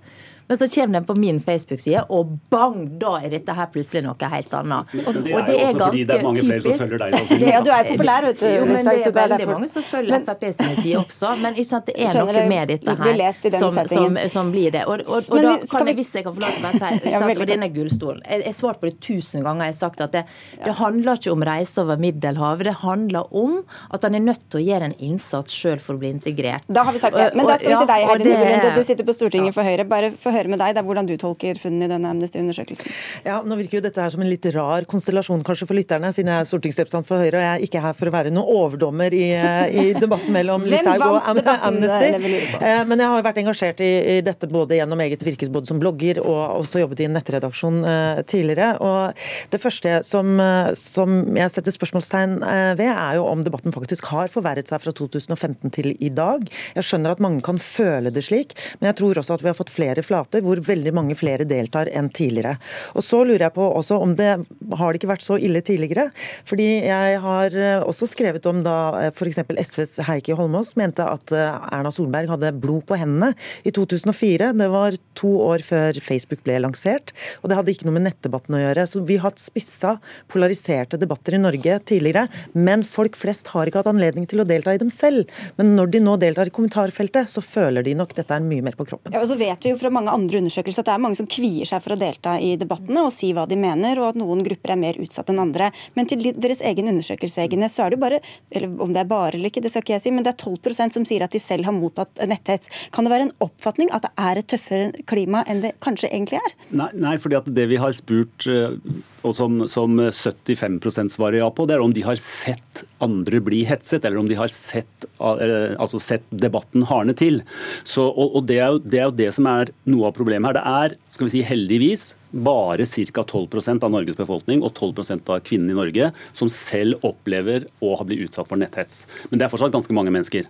[SPEAKER 4] Men så kommer den på min Facebook-side, og bang, da er dette her plutselig noe helt annet.
[SPEAKER 8] Og, det er, og det er ganske det er mange flere som følger deg.
[SPEAKER 1] Ja, du er populær, vet du.
[SPEAKER 4] Jo, men det er veldig mange som følger Frp sine sider også. Men ikke sant, det er noe med dette her som, som, som, blir det. Og, og, og da kan jeg, hvis jeg kan få lov til å si, ikke og denne gullstolen Jeg har svart på det tusen ganger. Jeg har sagt at det, det handler ikke om reise over Middelhavet. Det handler om at han er nødt til å gjøre en innsats sjøl for å bli integrert.
[SPEAKER 1] Da har vi sagt det. Men da skal vi til deg, Heidi Nybelund. Du sitter på Stortinget for Høyre. Bare for høre med deg. Det er hvordan du tolker funnene i denne Amnesty-undersøkelsen.
[SPEAKER 9] Ja, nå virker jo dette her som en litt rar konstellasjon kanskje for lytterne, siden jeg er stortingsrepresentant for Høyre og jeg er ikke her for å være noen overdommer i, i debatten mellom Listhaug og Am Amnesty. Eh, men jeg har vært engasjert i, i, dette både gjennom eget virke både som blogger og også jobbet i en nettredaksjon uh, tidligere. Og det første som, som jeg setter spørsmålstegn ved, er jo om debatten faktisk har forverret seg fra 2015 til i dag. Jeg skjønner at mange kan føle det slik, men jeg tror også at vi har fått flere flater hvor veldig mange flere deltar enn tidligere. Og så lurer jeg på også om det har det ikke vært så ille tidligere. Fordi jeg har eh, også skrevet om da eh, f.eks. SVs Heikki Holmås mente at eh, Erna Solberg hadde blod på hendene i 2004. Det var to år før Facebook ble lansert, og det hadde ikke noe med nettdebatten å gjøre. Så vi har hatt spissa, polariserte debatter i Norge tidligere, men folk flest har ikke hatt anledning til å delta i dem selv. Men når de nå deltar i kommentarfeltet, så føler de nok dette er mye mer på kroppen.
[SPEAKER 1] Ja, og så vet vi jo fra mange andre undersøkelser at det er mange som kvier seg for å delta i debattene og si hva de mener, og at noen grupper er mer utsatt enn andre. Men til deres egen undersøkelse så er det jo bare, eller om det er bare eller ikke, det skal ikke jeg si, men det er 12% som sier at de selv har mottatt netthets. Kan det være en oppfatning at det er et tøffere klima enn det kanskje egentlig er?
[SPEAKER 8] Nei, nei fordi at det vi har spurt eh, og som, som 75 svarer ja på, det er om de har sett andre bli hetset, eller om de har sett, eh, altså sett debatten hardne til. Så, og, og det, er jo, det, er jo, det som er noe av problemet her. Det er skal vi si heldigvis bare ca. 12% av Norges befolkning og 12% av kvinnene i Norge som selv opplever å ha blitt utsatt for netthets. Men det er fortsatt ganske mange mennesker.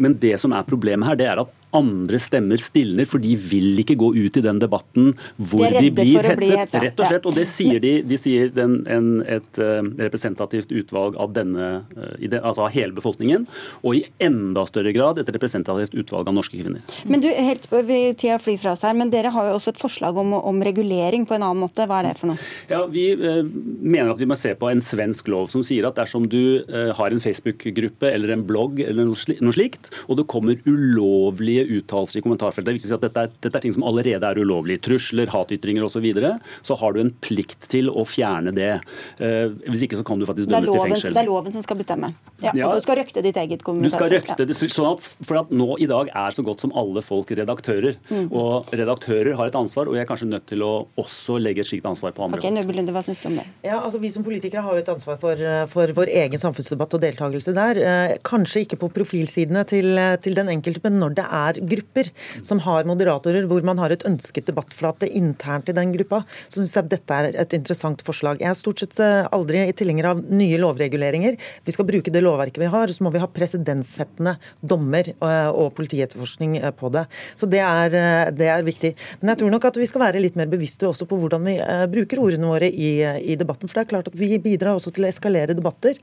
[SPEAKER 8] Men det som er problemet her, det er at andre stemmer stilner, for de vil ikke gå ut i den debatten hvor de, de blir hetset. Rett og slett. Og det sier de. De sier den, en, et uh, representativt utvalg av denne, uh, den, altså av hele befolkningen, og i enda større grad et representativt utvalg av norske kvinner.
[SPEAKER 1] Men du, helt på, Tida flyr fra oss her, men dere har jo også et forslag om, om regulering på en annen måte. Hva er det for noe?
[SPEAKER 8] Ja, Vi eh, mener at vi må se på en svensk lov som sier at dersom du har en Facebook-gruppe eller en blogg eller noe slikt, og det kommer ulovlige uttalelser i kommentarfeltet. Det er viktig å si at dette er, dette er ting som allerede er ulovlig. Trusler, hatytringer osv. Så, videre, så har du en plikt til å fjerne det. Eh, hvis ikke så kan du faktisk dømmes
[SPEAKER 1] loven,
[SPEAKER 8] til fengsel.
[SPEAKER 1] Det er loven som skal bestemme. Ja, ja, og du skal røkte ditt eget kommentarfelt.
[SPEAKER 8] Du skal røkte det, sånn at, for at nå i dag er så godt som alle folk redaktører. Mm. Og redaktører har et ansvar, og jeg er kanskje nødt til å også legge et slikt ansvar på andre.
[SPEAKER 1] Ok, Nøbelunde, hva synes du om det?
[SPEAKER 9] Ja, altså Vi som politikere har jo et ansvar for, for vår egen samfunnsdebatt og deltakelse der. Eh, kanskje ikke på profilsidene til, til den enkelte, men når det er grupper som har moderatorer hvor man har et ønsket debattflate internt i den gruppa, så syns jeg dette er et interessant forslag. Jeg er stort sett eh, aldri i tilhenger av nye lovreguleringer. Vi skal bruke det lovverket vi har, så må vi ha presedenssettende dommer eh, og politietterforskning eh, på det. Så det er, det er, viktig. Men jeg tror nok at vi skal være litt mer bevisste også på hvordan vi bruker ordene våre i, i debatten. For det er klart at vi bidrar også til å eskalere debatter,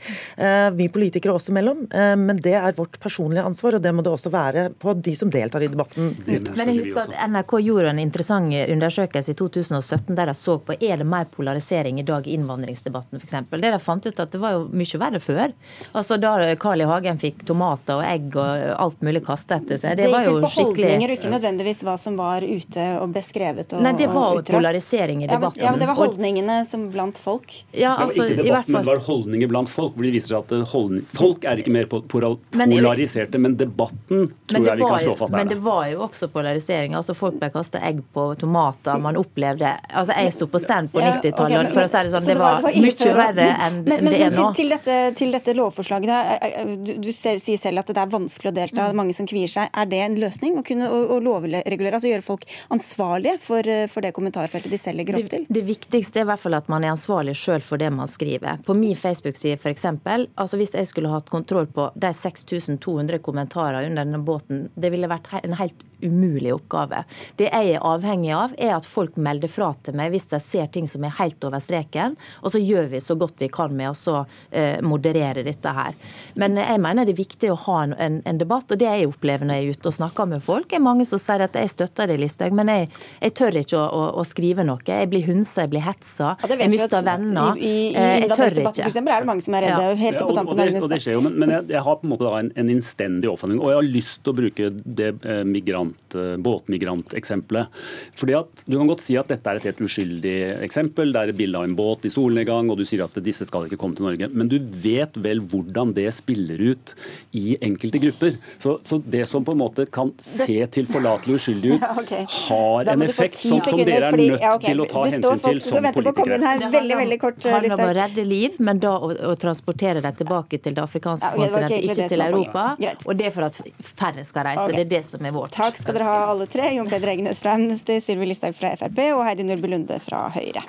[SPEAKER 9] vi politikere også imellom. Men det er vårt personlige ansvar, og det må det også være på de som deltar i debatten
[SPEAKER 4] men jeg husker at NRK gjorde en interessant undersøkelse i 2017 der de så på er det mer polarisering i dag i innvandringsdebatten f.eks. Det de fant ut at det var jo mye verre før. Altså Da Carl I. Hagen fikk tomater og egg og alt mulig kastet etter seg.
[SPEAKER 1] Det, det var jo skikkelig Det gikk på holdninger og ikke nødvendigvis hva som var ute og beskrevet og
[SPEAKER 4] Nei, det var jo polarisering i debatten.
[SPEAKER 1] Ja, men, det var holdningene som blant folk.
[SPEAKER 4] Ja, altså,
[SPEAKER 8] ikke debatten, men det var holdninger blant folk. hvor de viser seg at holdning, Folk er ikke mer polariserte, men, debatten tror men jeg vi kan slå fast
[SPEAKER 4] der. Men det var jo også polarisering. altså Folk ble kasta egg på tomater. Man opplevde altså Jeg sto på stand på 90-tallet, for å si det sånn. Det var, mye verre enn
[SPEAKER 1] men,
[SPEAKER 4] det er nå.
[SPEAKER 1] Til, til, dette, til dette lovforslaget, da, eh, eh, du, du ser, sier selv at det er vanskelig å delta, mm. mange som kvier seg. Er det en løsning å kunne å, å lovregulere, altså gjøre folk ansvarlige for, eh, for, det kommentarfeltet de selv legger opp til?
[SPEAKER 4] Det, det viktigste er i hvert fall at man er ansvarlig sjøl for det man skriver. På min Facebook-side f.eks. Altså hvis jeg skulle hatt kontroll på de 6200 kommentarer under denne båten, det ville vært en helt umulig oppgave. Det jeg er avhengig av, er at folk melder fra til meg hvis de ser ting som er helt over streken, og så gjør vi så godt vi kan med å eh, moderere dette her. Men jeg mener det er viktig å ha en, en, debatt, og det jeg opplever når jeg er ute og snakker med folk, er mange som sier at jeg støtter det, Listhaug, men jeg, jeg, tør ikke å, å, å skrive noe. Jeg blir hunsa, jeg blir hetsa,
[SPEAKER 1] Ja,
[SPEAKER 4] jeg mister
[SPEAKER 1] at
[SPEAKER 4] venner.
[SPEAKER 1] I, i, i
[SPEAKER 4] Eh, jeg tør ikke.
[SPEAKER 1] for eksempel, er det mange som er redde.
[SPEAKER 4] Ja.
[SPEAKER 1] Helt
[SPEAKER 8] Ja,
[SPEAKER 1] på
[SPEAKER 8] og,
[SPEAKER 1] tampen
[SPEAKER 8] og,
[SPEAKER 1] og,
[SPEAKER 8] det, og det skjer jo, men, men jeg, jeg har på en måte da en, en innstendig oppfatning, og jeg har lyst til å bruke det eh, migrant, eh, båtmigranteksempelet. Fordi at Du kan godt si at dette er et helt uskyldig eksempel. Det er et bilde av en båt i solnedgang, og du sier at disse skal ikke komme til Norge. Men du vet vel hvordan det spiller ut i enkelte grupper. Så, så det som på en måte kan se tilforlatelig uskyldig ut, har en effekt som, som
[SPEAKER 1] sekunder,
[SPEAKER 8] dere er
[SPEAKER 1] fordi-
[SPEAKER 8] nødt
[SPEAKER 1] ja, okay.
[SPEAKER 8] til å ta hensyn
[SPEAKER 1] folk
[SPEAKER 8] til
[SPEAKER 1] som
[SPEAKER 8] politikere.
[SPEAKER 1] her. Veldig, veldig kort,
[SPEAKER 4] Det handler om å redde liv, men da å, å transportere dem tilbake til det afrikanske
[SPEAKER 1] Ja, ok, det var ikke
[SPEAKER 4] kontinentet, ikke til Europa.
[SPEAKER 1] Greit.
[SPEAKER 4] Og det er for at færre skal reise.
[SPEAKER 1] Okay.
[SPEAKER 4] Det er det som er vårt
[SPEAKER 1] Takk skal dere ha, alle tre. Jon Peder Egnes fra Amnesty, Sylvi Listhaug fra Frp og Heidi Nordby Lunde fra Høyre.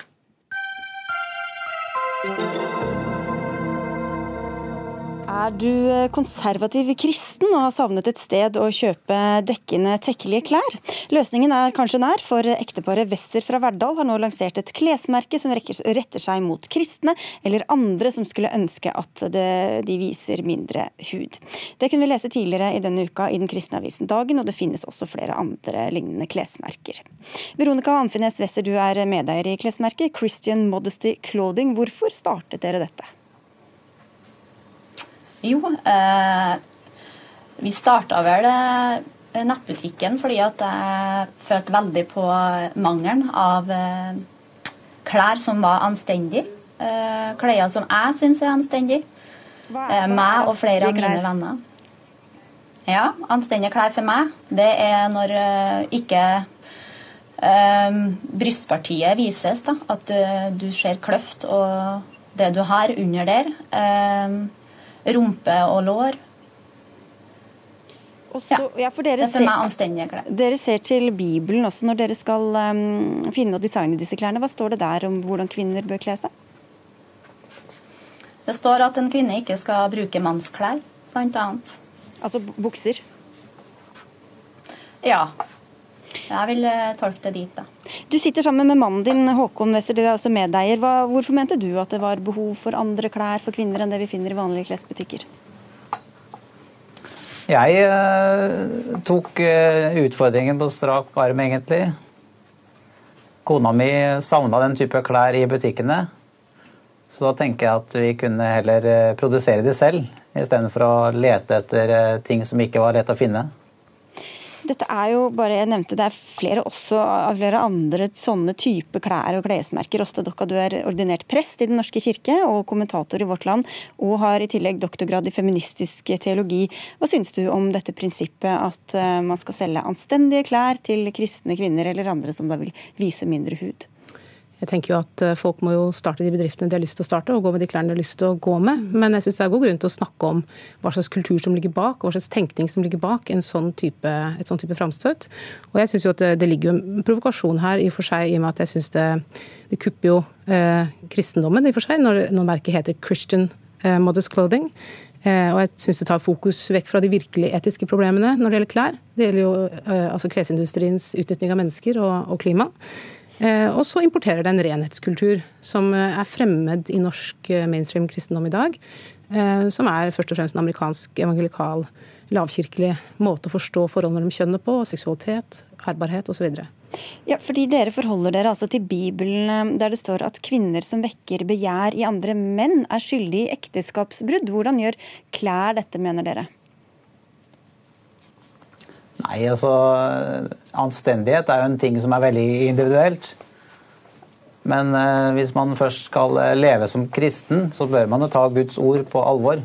[SPEAKER 1] Er du eh, konservativ kristen og har savnet et sted å kjøpe dekkende, tekkelige klær? Løsningen er kanskje nær, for ekteparet Wesser fra Verdal har nå lansert et klesmerke som retter seg mot kristne eller andre som skulle ønske at det, de viser mindre hud. Det kunne vi lese tidligere i denne uka i den kristne avisen Dagen, og det finnes også flere andre lignende klesmerker. Veronica Amfinnes Wesser, du er medeier i klesmerket Christian Modesty Clothing. Hvorfor startet dere dette?
[SPEAKER 10] Jo, eh, vi starta vel eh, nettbutikken fordi at jeg følte veldig på mangelen av eh, klær som var anstendige. Eh, klær som jeg syns er anstendige. Eh, meg og flere av mine venner. Ja, anstendige klær for meg, det er når ikke brystpartiet vises, da. At du, ser kløft og det du har under der. Eh, rumpe og lår.
[SPEAKER 1] Også, ja, dere
[SPEAKER 10] er
[SPEAKER 1] ser-. Dere ser til Bibelen også når dere skal um, finne og designe disse klærne. Hva står det der om hvordan kvinner bør kle seg?
[SPEAKER 10] Det står at en kvinne ikke skal bruke mannsklær, bl.a.
[SPEAKER 1] Altså bukser?
[SPEAKER 10] Ja. Jeg vil eh, tolke det dit, da.
[SPEAKER 1] Du sitter sammen med mannen din, Håkon Wesser, du er også medeier. Hva, hvorfor mente du at det var behov for andre klær for kvinner enn det vi finner i vanlige klesbutikker?
[SPEAKER 11] Jeg eh, tok eh, utfordringen på strak arm, egentlig. Kona mi savna den type klær i butikkene. Så da tenker jeg at vi kunne heller eh, produsere de selv, istedenfor å lete etter eh, ting som ikke var lett å finne.
[SPEAKER 1] Dette er jo bare, jeg nevnte, det er flere også av flere andre sånne type klær og klesmerker. Åste Dokka, du er ordinert prest i Den norske kirke og kommentator i Vårt Land, og har i tillegg doktorgrad i feministisk teologi. Hva syns du om dette prinsippet at eh, man skal selge anstendige klær til kristne kvinner eller andre som da vil vise mindre hud?
[SPEAKER 12] Jeg tenker jo at eh, Folk må jo starte de bedriftene de har lyst til å starte, og gå med de klærne de har lyst til å gå med. Men jeg syns det er god grunn til å snakke om hva slags kultur som ligger bak, og hva slags tenkning som ligger bak sånn type, et sånn type framstøt. Og jeg synes jo at det, det ligger jo en provokasjon her, i og for seg, i og med at jeg syns det, det kupper jo eh, kristendommen i og for seg, når, når merket heter Christian eh, Modest Clothing. Eh, og jeg syns det tar fokus vekk fra de virkelig etiske problemene når det gjelder klær. Det gjelder jo eh, altså klesindustriens utnytting av mennesker og, og klima. Eh, og så importerer det en renhetskultur som eh, er fremmed i norsk eh, mainstream kristendom i dag. Som er først og fremst en amerikansk evangelikal, lavkirkelig måte å forstå forholdet mellom kjønnet på, seksualitet, ærbarhet osv.
[SPEAKER 1] Ja, fordi Dere forholder dere altså til Bibelen der det står at kvinner som vekker begjær i andre menn, er skyldige i ekteskapsbrudd. Hvordan gjør klær dette, mener dere?
[SPEAKER 11] Nei, altså Anstendighet er jo en ting som er veldig individuelt. Men eh, hvis man først skal eh, leve som kristen, så bør man jo ta Guds ord på alvor.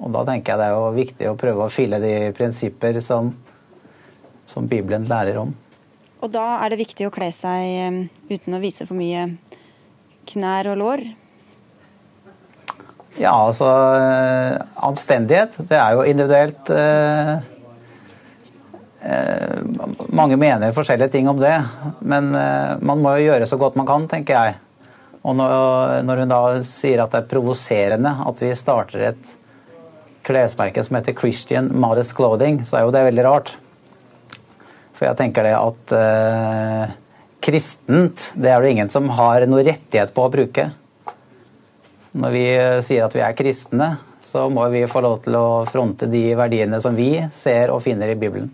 [SPEAKER 11] Og da tenker jeg det er jo viktig å prøve å fylle de prinsipper som, som Bibelen lærer om.
[SPEAKER 1] Og da er det viktig å kle seg eh, uten å vise for mye knær og lår?
[SPEAKER 11] Ja, altså eh, Anstendighet, det er jo individuelt. Eh, eh, mange mener forskjellige ting om det, men eh, man må jo gjøre så godt man kan, tenker jeg. Og når hun da sier at det er provoserende at vi starter et klesmerke som heter Christian Modest Clothing, så er jo det veldig rart. For jeg tenker det at eh, kristent, det er det ingen som har noe rettighet på å bruke. Når vi eh, sier at vi er kristne, så må vi få lov til å fronte de verdiene som vi ser og finner i Bibelen.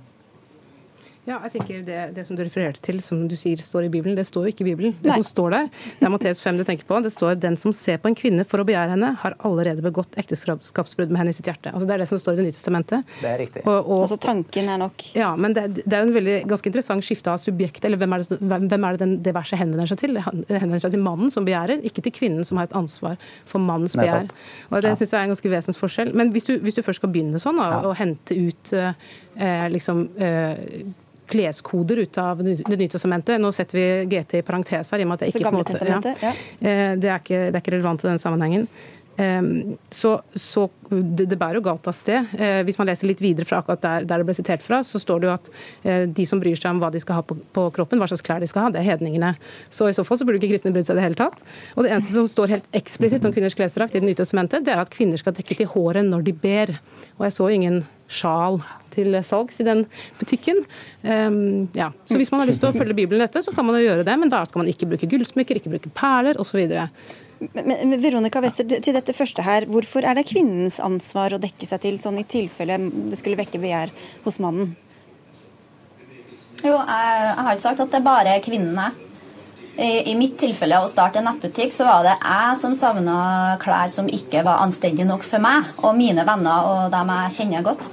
[SPEAKER 12] Ja, jeg tenker det, det, som du refererte til, som du sier står i Bibelen, det står jo ikke i Bibelen. Det Nei. som står der, det er Matteus 5 du tenker på. Det står 'den som ser på en kvinne for å begjære henne, har allerede begått ekteskapsbrudd med henne i sitt hjerte'. Altså Det er det som står i Det nye testamentet.
[SPEAKER 11] Det er riktig.
[SPEAKER 1] Og, og, altså tanken er nok
[SPEAKER 12] Ja, men det, det er jo en veldig ganske interessant skifte av subjekt. Eller hvem er det, hvem er det den, det verset henvender seg til? Det henvender seg til mannen som begjærer, ikke til kvinnen som har et ansvar for mannens begjær. Og Det ja. syns jeg er en ganske vesensforskjell. Men hvis du, hvis du først skal begynne sånn, og, ja. og hente ut eh, liksom eh, kleskoder ut av Det nye testamentet. Nå setter vi GT i parentes her, i og med at det ikke, måte, ja. Ja. Eh, det, er ikke, det er ikke relevant i den sammenhengen. Ehm, så, så det, bærer jo galt av sted. Eh, hvis man leser litt videre fra akkurat der, der, det ble sitert fra, så står det jo at eh, de som bryr seg om hva de skal ha på, på, kroppen, hva slags klær de skal ha, det er hedningene. Så i så fall så burde ikke kristne brydd seg i det hele tatt. Og det eneste som står helt eksplisitt om kvinners klesdrakt i Det nye testamentet, det er at kvinner skal dekke til håret når de ber. Og jeg så ingen sjal til salgs i den butikken. Um, ja. Så hvis man har lyst til å følge Bibelen dette, så kan man jo gjøre det, men da skal man ikke bruke gullsmykker, ikke bruke perler osv.
[SPEAKER 1] Men, Veronica Wester, til dette første her, hvorfor er det kvinnens ansvar å dekke seg til, sånn i tilfelle det skulle vekke begjær hos mannen?
[SPEAKER 10] Jo, jeg, jeg har ikke sagt at det bare er kvinnene. I, mitt tilfelle å starte en nettbutikk, så var det jeg som savna klær som ikke var anstendige nok for meg og mine venner og dem jeg kjenner godt.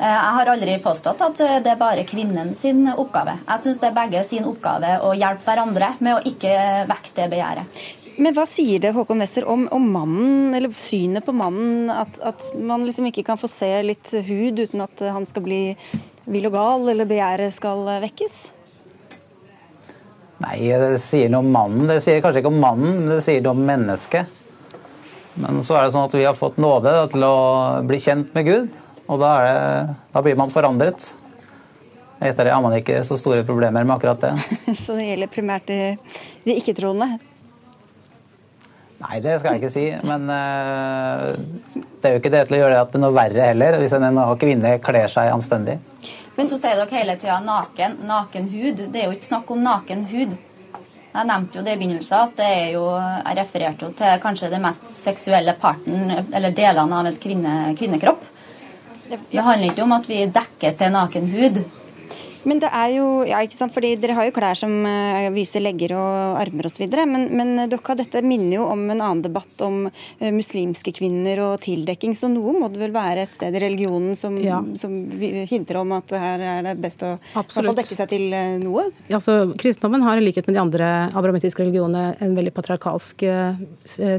[SPEAKER 10] Eh, jeg har aldri påstått at det er bare kvinnen sin oppgave. Jeg syns det er begge sin oppgave å hjelpe hverandre med å ikke vekke det begjæret.
[SPEAKER 1] Men hva sier det Håkon Wesser om, om, mannen, eller synet på mannen? At, at, man liksom ikke kan få se litt hud uten at han skal bli vill og gal, eller begjæret skal vekkes?
[SPEAKER 11] Nei, det sier noe om mannen. Det sier kanskje ikke om mannen, det sier noe om mennesket. Men så er det sånn at vi har fått nåde til å bli kjent med Gud, og da, det, da blir man forandret. Etter det har man ikke så store problemer med akkurat det.
[SPEAKER 1] så det gjelder primært de, de ikke-troende?
[SPEAKER 11] Nei, det skal jeg ikke si. Men uh, det er jo ikke det til å gjøre det noe verre heller, hvis en kvinne kler seg anstendig.
[SPEAKER 10] Men så sier dere hele tida naken, naken hud. Det er jo ikke snakk om naken hud. Jeg nevnte jo det i begynnelsen, at det er jo, jeg refererte jo til kanskje den mest seksuelle parten, eller delene av en kvinne, kvinnekropp. Det handler ikke om at vi dekker til naken hud.
[SPEAKER 1] Men det er jo, ja ikke sant, fordi Dere har jo klær som uh, viser legger og armer osv. Men, men dere, dette minner jo om en annen debatt om uh, muslimske kvinner og tildekking. Så noe må det vel være et sted i religionen som, ja. som hinter om at her er det best å dekke seg til noe?
[SPEAKER 12] Ja, så kristendommen har i likhet med de andre abramittiske religionene en veldig patriarkalsk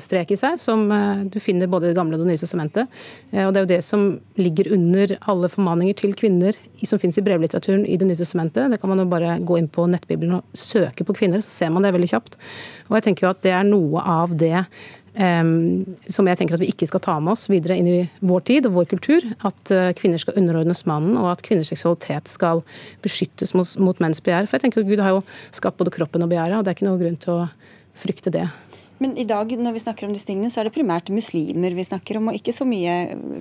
[SPEAKER 12] strek i seg, som du finner både i Det gamle og Det nye testamentet. Og det er jo det som ligger under alle formaninger til kvinner som finnes i brevlitteraturen i Det nye testamentet. Det kan man jo bare gå inn på nettbibelen og søke på kvinner, så ser man det veldig kjapt. Og jeg tenker jo at det er noe av det um, som jeg tenker at vi ikke skal ta med oss videre inn i vår tid og vår kultur. At uh, kvinner skal underordnes mannen, og at kvinners seksualitet skal beskyttes mot, mot menns begjær. For jeg tenker at Gud har jo skapt både kroppen og begjæret, og det er ikke noe grunn til å frykte det.
[SPEAKER 1] Men i dag når vi snakker om disse tingene, så er det primært muslimer vi snakker om, og ikke så mye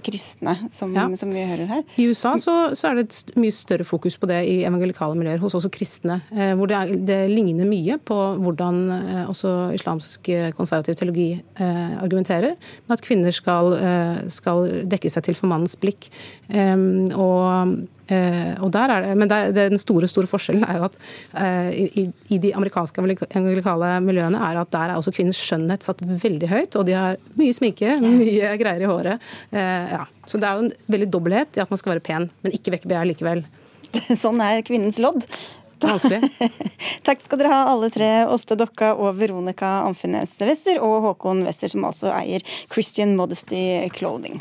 [SPEAKER 1] kristne, som, ja. som vi hører her.
[SPEAKER 12] I USA så, så, er det et mye større fokus på det i evangelikale miljøer, hos også kristne. Eh, hvor det, er, det, ligner mye på hvordan eh, også islamsk eh, konservativ teologi eh, argumenterer, med at kvinner skal, eh, skal, dekke seg til for mannens blikk. Um, og Uh, og der er det, men der, den store store forskjellen er jo at eh, i, i, de amerikanske evangelikale miljøene er at der er også kvinnens skjønnhet satt veldig høyt. Og de har mye sminke, mye greier i håret. Eh, ja. Så det er jo en veldig dobbelthet i at man skal være pen, men ikke vekke begjær likevel.
[SPEAKER 1] Sånn er kvinnens lodd. Takk skal dere ha, alle tre. Åste Dokka og Veronica Amfinnes Wester, og Håkon Wester, som altså eier Christian Modesty Clothing.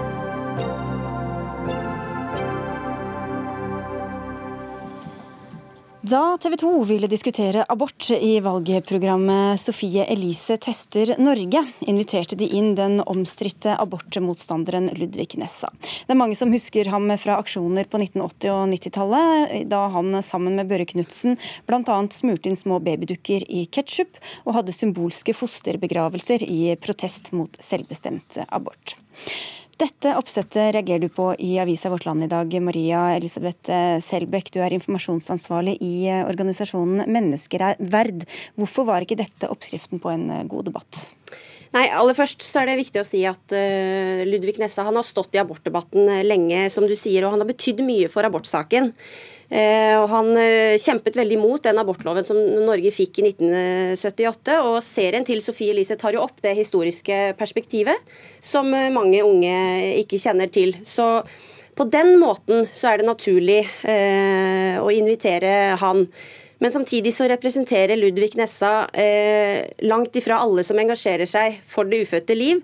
[SPEAKER 1] Da TV 2 ville diskutere abort i valgprogrammet Sofie Elise tester Norge, inviterte de inn den omstridte abortmotstanderen Ludvig Nessa. Det er mange som husker ham fra aksjoner på 1980- og 90-tallet, da han sammen med Børre Knutsen bl.a. smurte inn små babydukker i ketsjup og hadde symbolske fosterbegravelser i protest mot selvbestemt abort. Dette oppsettet reagerer du på i avisa Vårt Land i dag. Maria Elisabeth Selbekk, du er informasjonsansvarlig i organisasjonen Mennesker er verd. Hvorfor var ikke dette oppskriften på en god debatt?
[SPEAKER 13] Nei, aller først så er det viktig å si at Ludvig Nessa han har stått i abortdebatten lenge, som du sier, og han har betydd mye for abortsaken. Uh, og Han uh, kjempet veldig mot den abortloven som Norge fikk i 1978. og Serien til Sofie Elise tar jo opp det historiske perspektivet som mange unge ikke kjenner til. Så på den måten så er det naturlig å invitere han. Men samtidig så representerer Ludvig Nessa eh, langt ifra alle som engasjerer seg for det ufødte liv.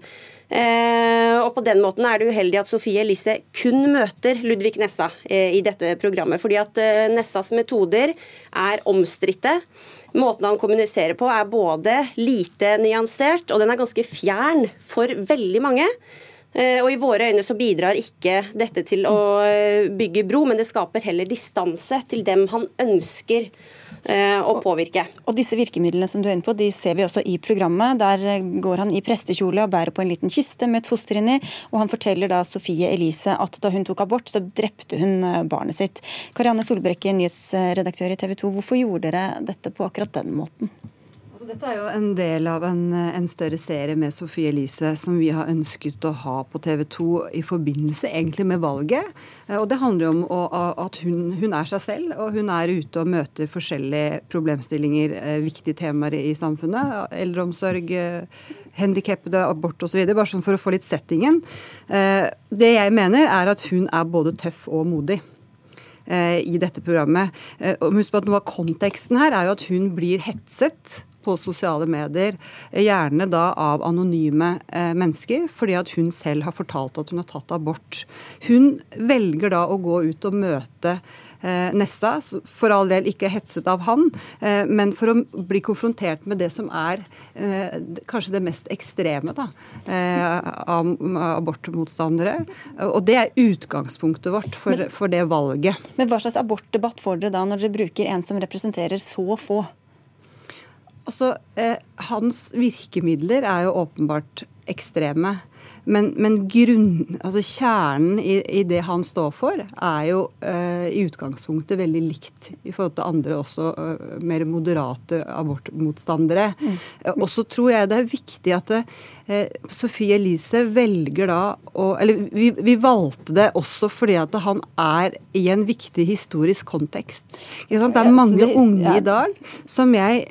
[SPEAKER 13] Eh, og på den måten er det uheldig at Sofie Elise kun møter Ludvig Nessa eh, i dette programmet. Fordi at eh, Nessas metoder er omstridte. Måten han kommuniserer på er både lite nyansert, og den er ganske fjern for veldig mange. Og I våre øyne så bidrar ikke dette til å bygge bro, men det skaper heller distanse til dem han ønsker å påvirke.
[SPEAKER 1] Og disse virkemidlene som du er inne på, de ser vi også i programmet. Der eh, går han i prestekjole og bærer på en liten kiste med et foster inni. Og han forteller da Sofie Elise at da hun tok abort, så drepte hun eh, barnet sitt. Karianne Solbrekke, nyhetsredaktør i TV 2, hvorfor gjorde dere dette på akkurat den måten?
[SPEAKER 14] Altså, dette er jo en del av en, en, større serie med Sofie Elise som vi har ønsket å ha på TV 2 i forbindelse egentlig med valget. Eh, og Det handler om å, at hun, hun, er seg selv, og hun er ute og møter forskjellige problemstillinger, eh, viktige temaer i samfunnet. Eldreomsorg, eh, handikappede, abort osv. Bare sånn for å få litt settingen. Det jeg mener, er at hun er både tøff og modig i dette programmet. Og husk på at Noe av konteksten her er jo at hun blir hetset på sosiale medier, gjerne da av anonyme eh, mennesker, fordi at hun selv har fortalt at hun har tatt abort. Hun velger da å gå ut og møte eh, Nessa, for all del ikke hetset av han, eh, men for å bli konfrontert med det som er eh, kanskje det mest ekstreme da, eh, av abortmotstandere. Og det er utgangspunktet vårt for, for det valget.
[SPEAKER 1] Men hva slags abortdebatt får dere da når dere bruker en som representerer så få?
[SPEAKER 14] Altså, eh, Hans virkemidler er jo åpenbart ekstreme. Men, men grunn, altså kjernen i, i, det han står for, er jo eh, i utgangspunktet veldig likt i forhold til andre også eh, mer moderate abortmotstandere. Mm. Uh, og så tror jeg det er viktig at det, Sofie Elise velger da å Eller vi, vi, valgte det også fordi at han er i en viktig historisk kontekst. Det er mange unge i dag som jeg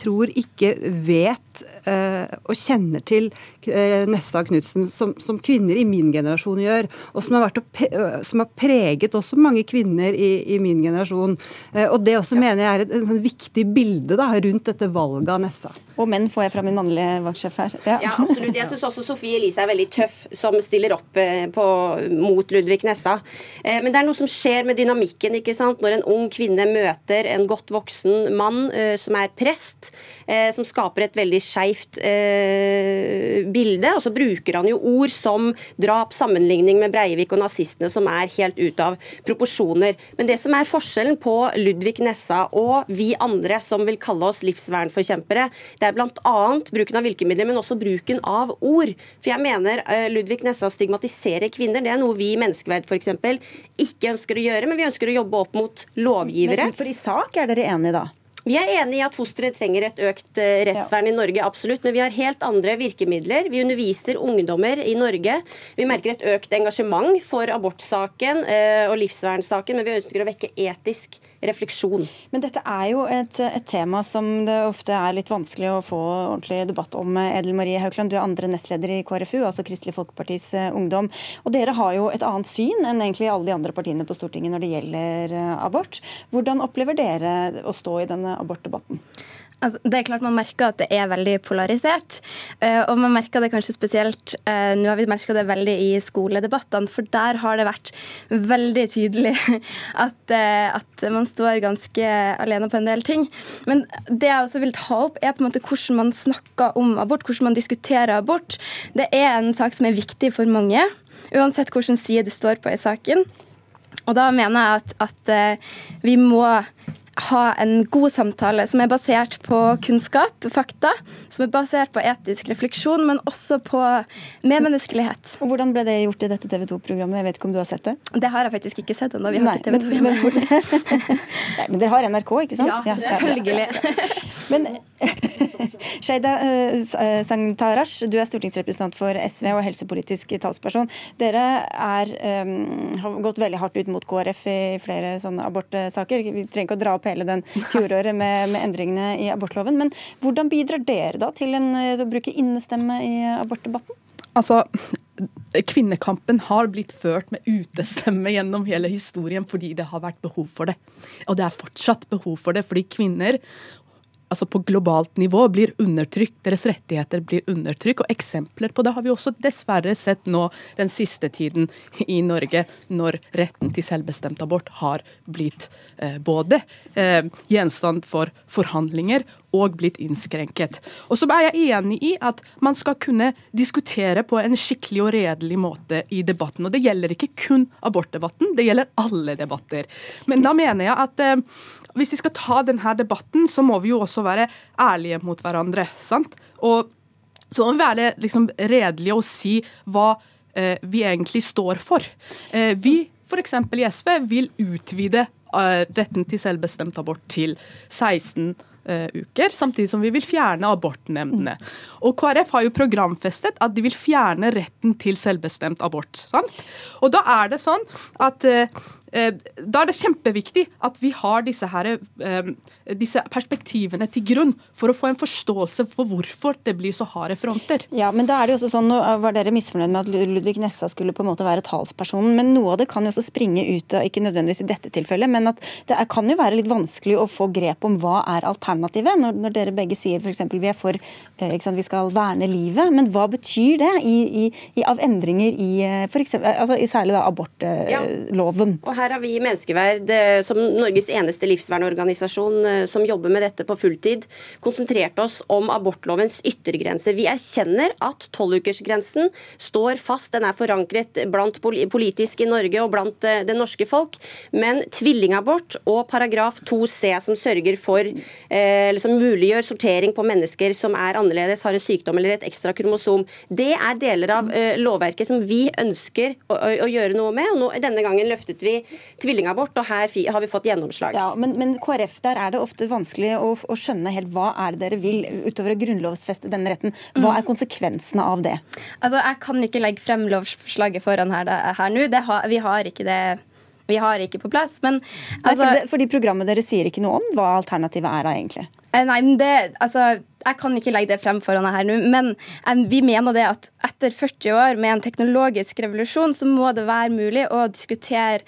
[SPEAKER 14] tror ikke vet og kjenner til Nessa Knutsen som, som, kvinner i min generasjon gjør, og som har, som har preget også mange kvinner i, i min generasjon. Og Det også ja. mener jeg er et, et, et viktig bilde da, rundt dette valget av Nessa.
[SPEAKER 1] Og menn får jeg fra min mannlige vaktsjef her.
[SPEAKER 13] Ja. ja, absolutt. Jeg syns også Sofie Elise er veldig tøff som stiller opp på, mot Ludvig Nessa. Men det er noe som skjer med dynamikken ikke sant? når en ung kvinne møter en godt voksen mann som er prest, som skaper et veldig skeivt bilde. Og så bruker han jo ord som drap, sammenligning med Breivik og nazistene, som er helt ut av proporsjoner. Men det som er forskjellen på Ludvig Nessa og vi andre som vil kalle oss livsvernforkjempere, det er bl.a. bruken av virkemidler, men også bruken av ord. For jeg mener eh, Ludvig Nessa stigmatiserer kvinner. Det er noe vi i Menneskeverd f.eks. ikke ønsker å gjøre, men vi ønsker å jobbe opp mot lovgivere.
[SPEAKER 1] Men for i sak er dere enige da?
[SPEAKER 13] Vi er enig i at fosteret trenger et økt eh, rettsvern i Norge, absolutt. Men vi har helt andre virkemidler. Vi underviser ungdommer i Norge. Vi merker et økt engasjement for abortsaken eh, og livsvernsaken, men vi ønsker å vekke etisk refleksjon.
[SPEAKER 1] Men dette er jo et, et, tema som det ofte er litt vanskelig å få ordentlig debatt om. Edel Marie Haukland, du er andre nestleder i KrFU, altså Kristelig Folkepartis eh, Ungdom. Og dere har jo et annet syn enn egentlig alle de andre partiene på Stortinget når det gjelder abort. Hvordan opplever dere å stå i denne abortdebatten?
[SPEAKER 15] Altså, det er klart Man merker at det er veldig polarisert. Uh, og man merker det kanskje spesielt uh, Nå har vi merka det veldig i skoledebattene, for der har det vært veldig tydelig at, uh, at, man står ganske alene på en del ting. Men det jeg også vil ta opp, er på en måte hvordan man snakker om abort, hvordan man diskuterer abort. Det er en sak som er viktig for mange, uansett hvilken side du står på i saken. Og da mener jeg at, at vi må ha en god samtale som er basert på kunnskap, fakta, som er basert på etisk refleksjon, men også på medmenneskelighet.
[SPEAKER 1] Og Hvordan ble det gjort i dette TV 2-programmet? Jeg vet ikke om du har sett det?
[SPEAKER 15] Det har jeg faktisk ikke sett ennå. Vi har Nei, ikke TV 2 hjemme.
[SPEAKER 1] Men, men, men, dere har NRK, ikke sant?
[SPEAKER 15] Ja, selvfølgelig. Ja, ja.
[SPEAKER 1] Men Sheida uh, Sangtarash, du er stortingsrepresentant for SV og helsepolitisk talsperson. Dere er, um, har gått veldig hardt ut mot KrF i flere sånne abortsaker. Vi trenger ikke å dra opp hele den fjoråret med, med endringene i abortloven. Men hvordan bidrar dere da til en, å bruke innestemme i abortdebatten?
[SPEAKER 16] Altså, Kvinnekampen har blitt ført med utestemme gjennom hele historien fordi det har vært behov for det. Og det er fortsatt behov for det, fordi kvinner altså på globalt nivå blir undertrykt, deres rettigheter blir undertrykt. Og eksempler på det har vi også dessverre sett nå den siste tiden i Norge, når retten til selvbestemt abort har blitt eh, både eh, gjenstand for forhandlinger og blitt innskrenket. Og så er jeg enig i at man skal kunne diskutere på en skikkelig og redelig måte i debatten. Og det gjelder ikke kun abortdebatten, det gjelder alle debatter. Men da mener jeg at eh, hvis vi skal ta denne debatten, så må vi jo også være ærlige mot hverandre. sant? Og så må vi være liksom redelige og si hva eh, vi egentlig står for. Eh, vi f.eks. i SV vil utvide eh, retten til selvbestemt abort til 16 eh, uker, samtidig som vi vil fjerne abortnemndene. Og KrF har jo programfestet at de vil fjerne retten til selvbestemt abort. sant? Og da er det sånn at Eh, da er det kjempeviktig at vi har disse, her, eh, disse, perspektivene til grunn for å få en forståelse for hvorfor det blir så harde fronter.
[SPEAKER 1] Ja, men da er det jo også sånn, Nå var dere misfornøyd med at Ludvig Nessa skulle på en måte være talspersonen, men noe av det kan jo også springe ut av, ikke nødvendigvis i dette tilfellet, men at det er, kan jo være litt vanskelig å få grep om hva er alternativet, når, når dere begge sier f.eks. vi er for eh, sant, vi skal verne livet, men hva betyr det i, i, av endringer i, for eksempel, altså, i særlig da abortloven?
[SPEAKER 13] Ja. Og her har vi Menneskeverd, eh, som Norges eneste livsvernorganisasjon eh, som jobber med dette på fulltid, konsentrert oss om abortlovens yttergrenser. Vi erkjenner at tolvukersgrensen står fast, den er forankret blant politisk i Norge og blant eh, det norske folk, men tvillingabort og paragraf 2c, som sørger for, eller som muliggjør sortering på mennesker som er annerledes, har en sykdom eller et ekstra kromosom, det er deler av lovverket som vi ønsker å gjøre noe med. og nå, Denne gangen løftet vi tvillingabort, og her har vi fått gjennomslag.
[SPEAKER 1] Ja, men, men KrF, der er det ofte vanskelig å, å, skjønne helt hva er det dere vil, utover å grunnlovfeste denne retten. Hva er konsekvensene av det?
[SPEAKER 15] Altså, Jeg kan ikke legge frem lovforslaget foran her, her nå. Har, vi har ikke det vi har ikke på plass. Men
[SPEAKER 1] altså, Nei, for det, fordi programmet deres sier ikke noe om hva alternativet er da, egentlig?
[SPEAKER 15] Eh, nei, men det, altså, Jeg kan ikke legge det frem foran deg her nå, men um, vi mener det at etter 40 år med en teknologisk revolusjon, så må det være mulig å diskutere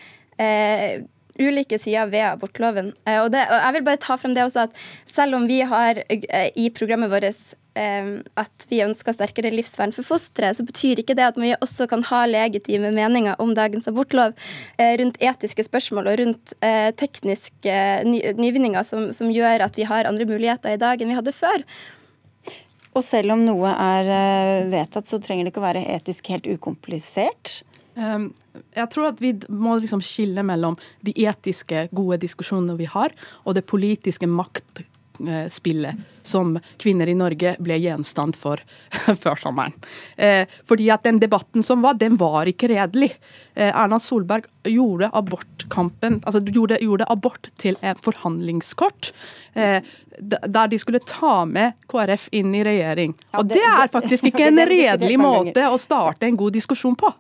[SPEAKER 15] eh, ulike sider ved abortloven. Eh, og, det, og, jeg vil bare ta frem det også at selv om vi har eh, i programmet vårt eh, at vi ønsker sterkere livsvern for fosteret, så betyr ikke det at vi også kan ha legitime meninger om dagens abortlov rundt etiske spørsmål og rundt tekniske ny, nyvinninger som, som gjør at vi har andre muligheter i dag enn vi hadde før.
[SPEAKER 1] Og selv om noe er vedtatt, så trenger det ikke å være etisk helt ukomplisert?
[SPEAKER 16] Um, jeg tror at vi må liksom skille mellom de etiske, gode diskusjonene vi har, og det politiske maktspillet som kvinner i Norge ble gjenstand for før sommeren. Eh, fordi at den debatten som var, den var ikke redelig. Eh, Erna Solberg gjorde abortkampen, altså gjorde, gjorde abort til en forhandlingskort. Eh, der de skulle ta med KrF inn i regjering. Og det er faktisk ikke en redelig måte å starte en god diskusjon på.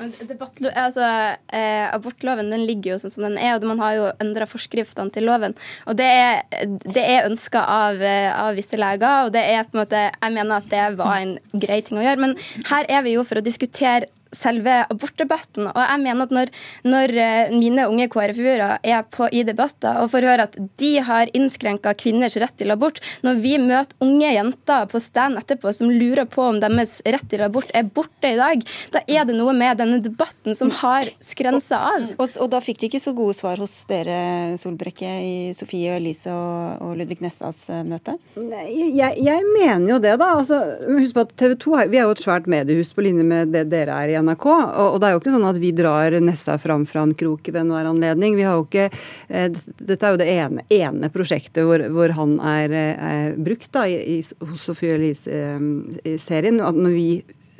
[SPEAKER 15] Debattlo altså, eh, abortloven den ligger jo sånn som den er, og man har jo endra forskriftene til loven. Og Det er, det er ønska av, eh, av, visse leger, og det er på en måte, jeg mener at det var en grei ting å gjøre. Men her er vi jo for å diskutere selve abortdebatten. Og jeg mener at når, når eh, mine unge KrFU-ere er på, i debatter og får høre at de har innskrenka kvinners rett til abort, når vi møter unge jenter på stand etterpå som lurer på om deres rett til abort er borte i dag, da er det noe med denne debatten som har skrensa av.
[SPEAKER 1] Og, og, og, da fikk de ikke så gode svar hos dere, Solbrekke, i Sofie og Elise og, og Ludvig Nessas eh, møte?
[SPEAKER 14] Nei, jeg, jeg, mener jo det, da. Altså, husk på at TV 2 vi er jo et svært mediehus på linje med det dere er i NRK. Og, det er jo ikke sånn at vi drar Nessa fram fra en krok ved enhver anledning. Vi har jo ikke, eh, Dette er jo det ene, ene prosjektet hvor, hvor, han er, er brukt da, i, hos Sophie Elise-serien. Eh, når vi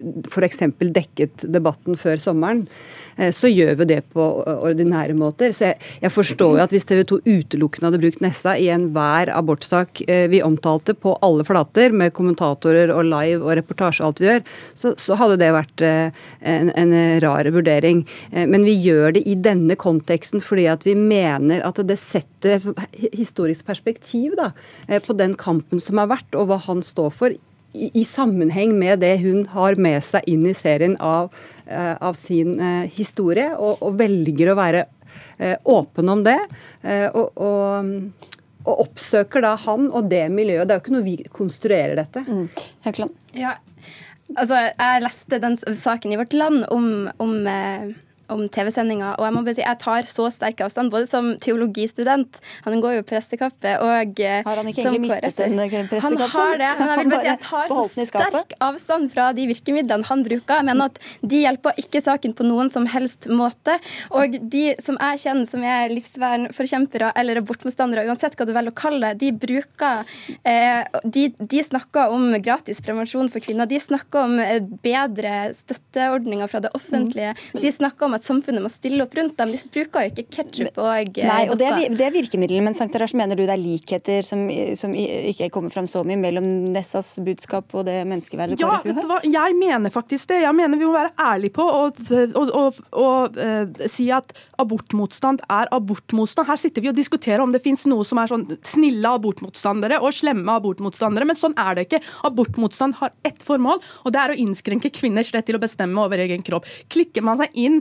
[SPEAKER 14] f.eks. dekket debatten før sommeren, eh, så gjør vi det på ordinære måter. Så jeg, jeg forstår jo at hvis TV 2 utelukkende hadde brukt Nessa i enhver abortsak eh, vi omtalte på alle flater, med kommentatorer og live og reportasje og alt vi gjør, så, så hadde det vært en, en, rar vurdering. Men vi gjør det i denne konteksten fordi at vi mener at det setter et historisk perspektiv da, på den kampen som har vært, og hva han står for i, i, sammenheng med det hun har med seg inn i serien av, uh, av sin uh, historie, og, og, velger å være uh, åpen om det. Og, og, og, oppsøker da han og det miljøet. Det er jo ikke noe vi konstruerer dette.
[SPEAKER 1] Mm.
[SPEAKER 15] Ja, altså, jeg leste den saken i Vårt Land om, om om TV-sendinga. Og jeg må bare si, jeg tar så sterk avstand, både som teologistudent, han går jo prestekappe, og
[SPEAKER 1] eh, Har han ikke egentlig mistet den prestekappen?
[SPEAKER 15] Han har det, men jeg vil bare si, jeg tar så sterk avstand fra de virkemidlene han bruker. Jeg mener at de hjelper ikke saken på noen som helst måte. Og de som jeg kjenner som er livsvernforkjempere eller abortmotstandere, uansett hva du velger å kalle det, de bruker eh, de, de, snakker om gratis prevensjon for kvinner. De snakker om eh, bedre støtteordninger fra det offentlige. Mm. De snakker om at samfunnet må stille opp rundt dem. De bruker jo ikke ketsjup og
[SPEAKER 1] eh, Nei, og det er, det er virkemidlet, men Sankarash, mener du det er likheter som, som, ikke kommer fram så mye mellom Nessas budskap og det menneskeverdet
[SPEAKER 16] ja, KrFU har? Jeg mener faktisk det. Jeg mener vi må være ærlige på å uh, si at abortmotstand er abortmotstand. Her sitter vi og diskuterer om det finnes noe som er sånn snille abortmotstandere og slemme abortmotstandere, men sånn er det ikke. Abortmotstand har ett formål, og det er å innskrenke kvinners rett til å bestemme over egen kropp. Klikker man seg inn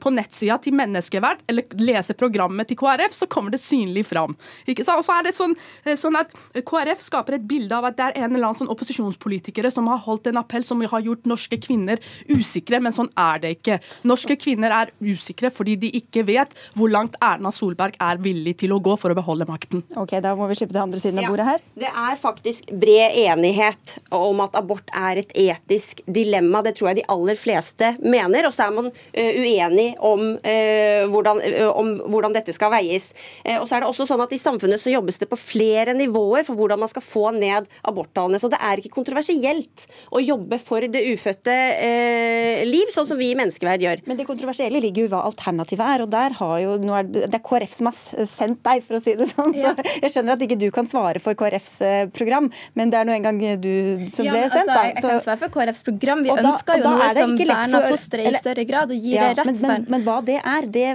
[SPEAKER 16] på nettsida til Menneskeverd eller lese programmet til KrF, så kommer det synlig fram. Ikke sant? Og så er det sånn, eh, sånn, at KrF skaper et bilde av at det er en eller annen sånn opposisjonspolitikere som har holdt en appell som har gjort norske kvinner usikre, men sånn er det ikke. Norske kvinner er usikre fordi de ikke vet hvor langt Erna Solberg er villig til å gå for å beholde makten.
[SPEAKER 1] Ok, Da må vi slippe til andre siden av bordet her.
[SPEAKER 13] Ja, det er faktisk bred enighet om at abort er et etisk dilemma. Det tror jeg de aller fleste mener. Og så er man uh, uenig uenig om, eh, hvordan, eh, om hvordan, dette skal veies. Eh, og så er det også sånn at I samfunnet så jobbes det på flere nivåer for hvordan man skal få ned aborttallene. Så det er ikke kontroversielt å jobbe for det ufødte eh, liv, sånn som vi i Menneskeverd gjør.
[SPEAKER 1] Men det kontroversielle ligger jo i hva alternativet er. og der har jo, er det, er KrF som har sendt deg, for å si det sånn. Ja. Så jeg skjønner at ikke du kan svare for KrFs program, men det er nå engang du som
[SPEAKER 15] ja,
[SPEAKER 1] ble sendt.
[SPEAKER 15] Altså, jeg kan svare for KrFs program. Vi ønsker jo noe som verner fosteret i større grad og gir ja, det rett
[SPEAKER 1] men, men, hva det er, det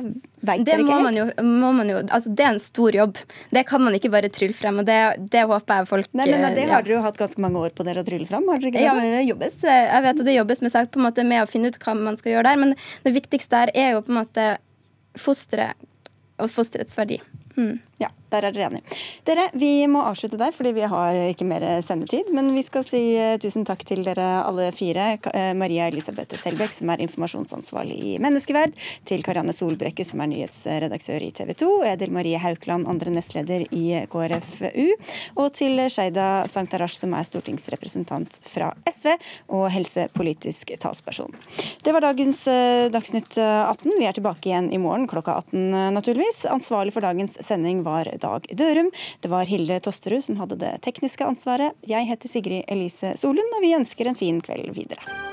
[SPEAKER 1] vet
[SPEAKER 15] dere
[SPEAKER 1] ikke
[SPEAKER 15] helt? Jo, jo, altså det er en stor jobb. Det kan man ikke bare trylle frem. og Det, det håper jeg folk
[SPEAKER 1] Nei, men Det har ja. dere jo hatt ganske mange år på dere å trylle frem? har dere ikke det?
[SPEAKER 15] Ja, men det jobbes, jeg vet at det jobbes med, på en måte med å finne ut hva man skal gjøre der. Men det viktigste der er jo på en måte fosteret og fosterets verdi.
[SPEAKER 1] Mm. Ja, der er dere enige. Dere, vi må avslutte der, fordi vi har ikke mer sendetid. Men vi skal si uh, tusen takk til dere alle fire. Uh, Maria Elisabeth Selbekk, som er informasjonsansvarlig i Menneskeverd. Til Karianne Solbrekke, som er nyhetsredaktør i TV 2. Edel Marie Haukland, andre nestleder i KrFU. Og til Sheida Sankhtarash, som er stortingsrepresentant fra SV og helsepolitisk talsperson. Det var dagens Dagsnytt 18. Vi er tilbake igjen i morgen klokka 18, naturligvis. Ansvarlig for dagens sending var Dag Dørum. Det var Hilde Tosterud som hadde det tekniske ansvaret. Jeg heter Sigrid Elise Solund, og vi ønsker en fin kveld videre.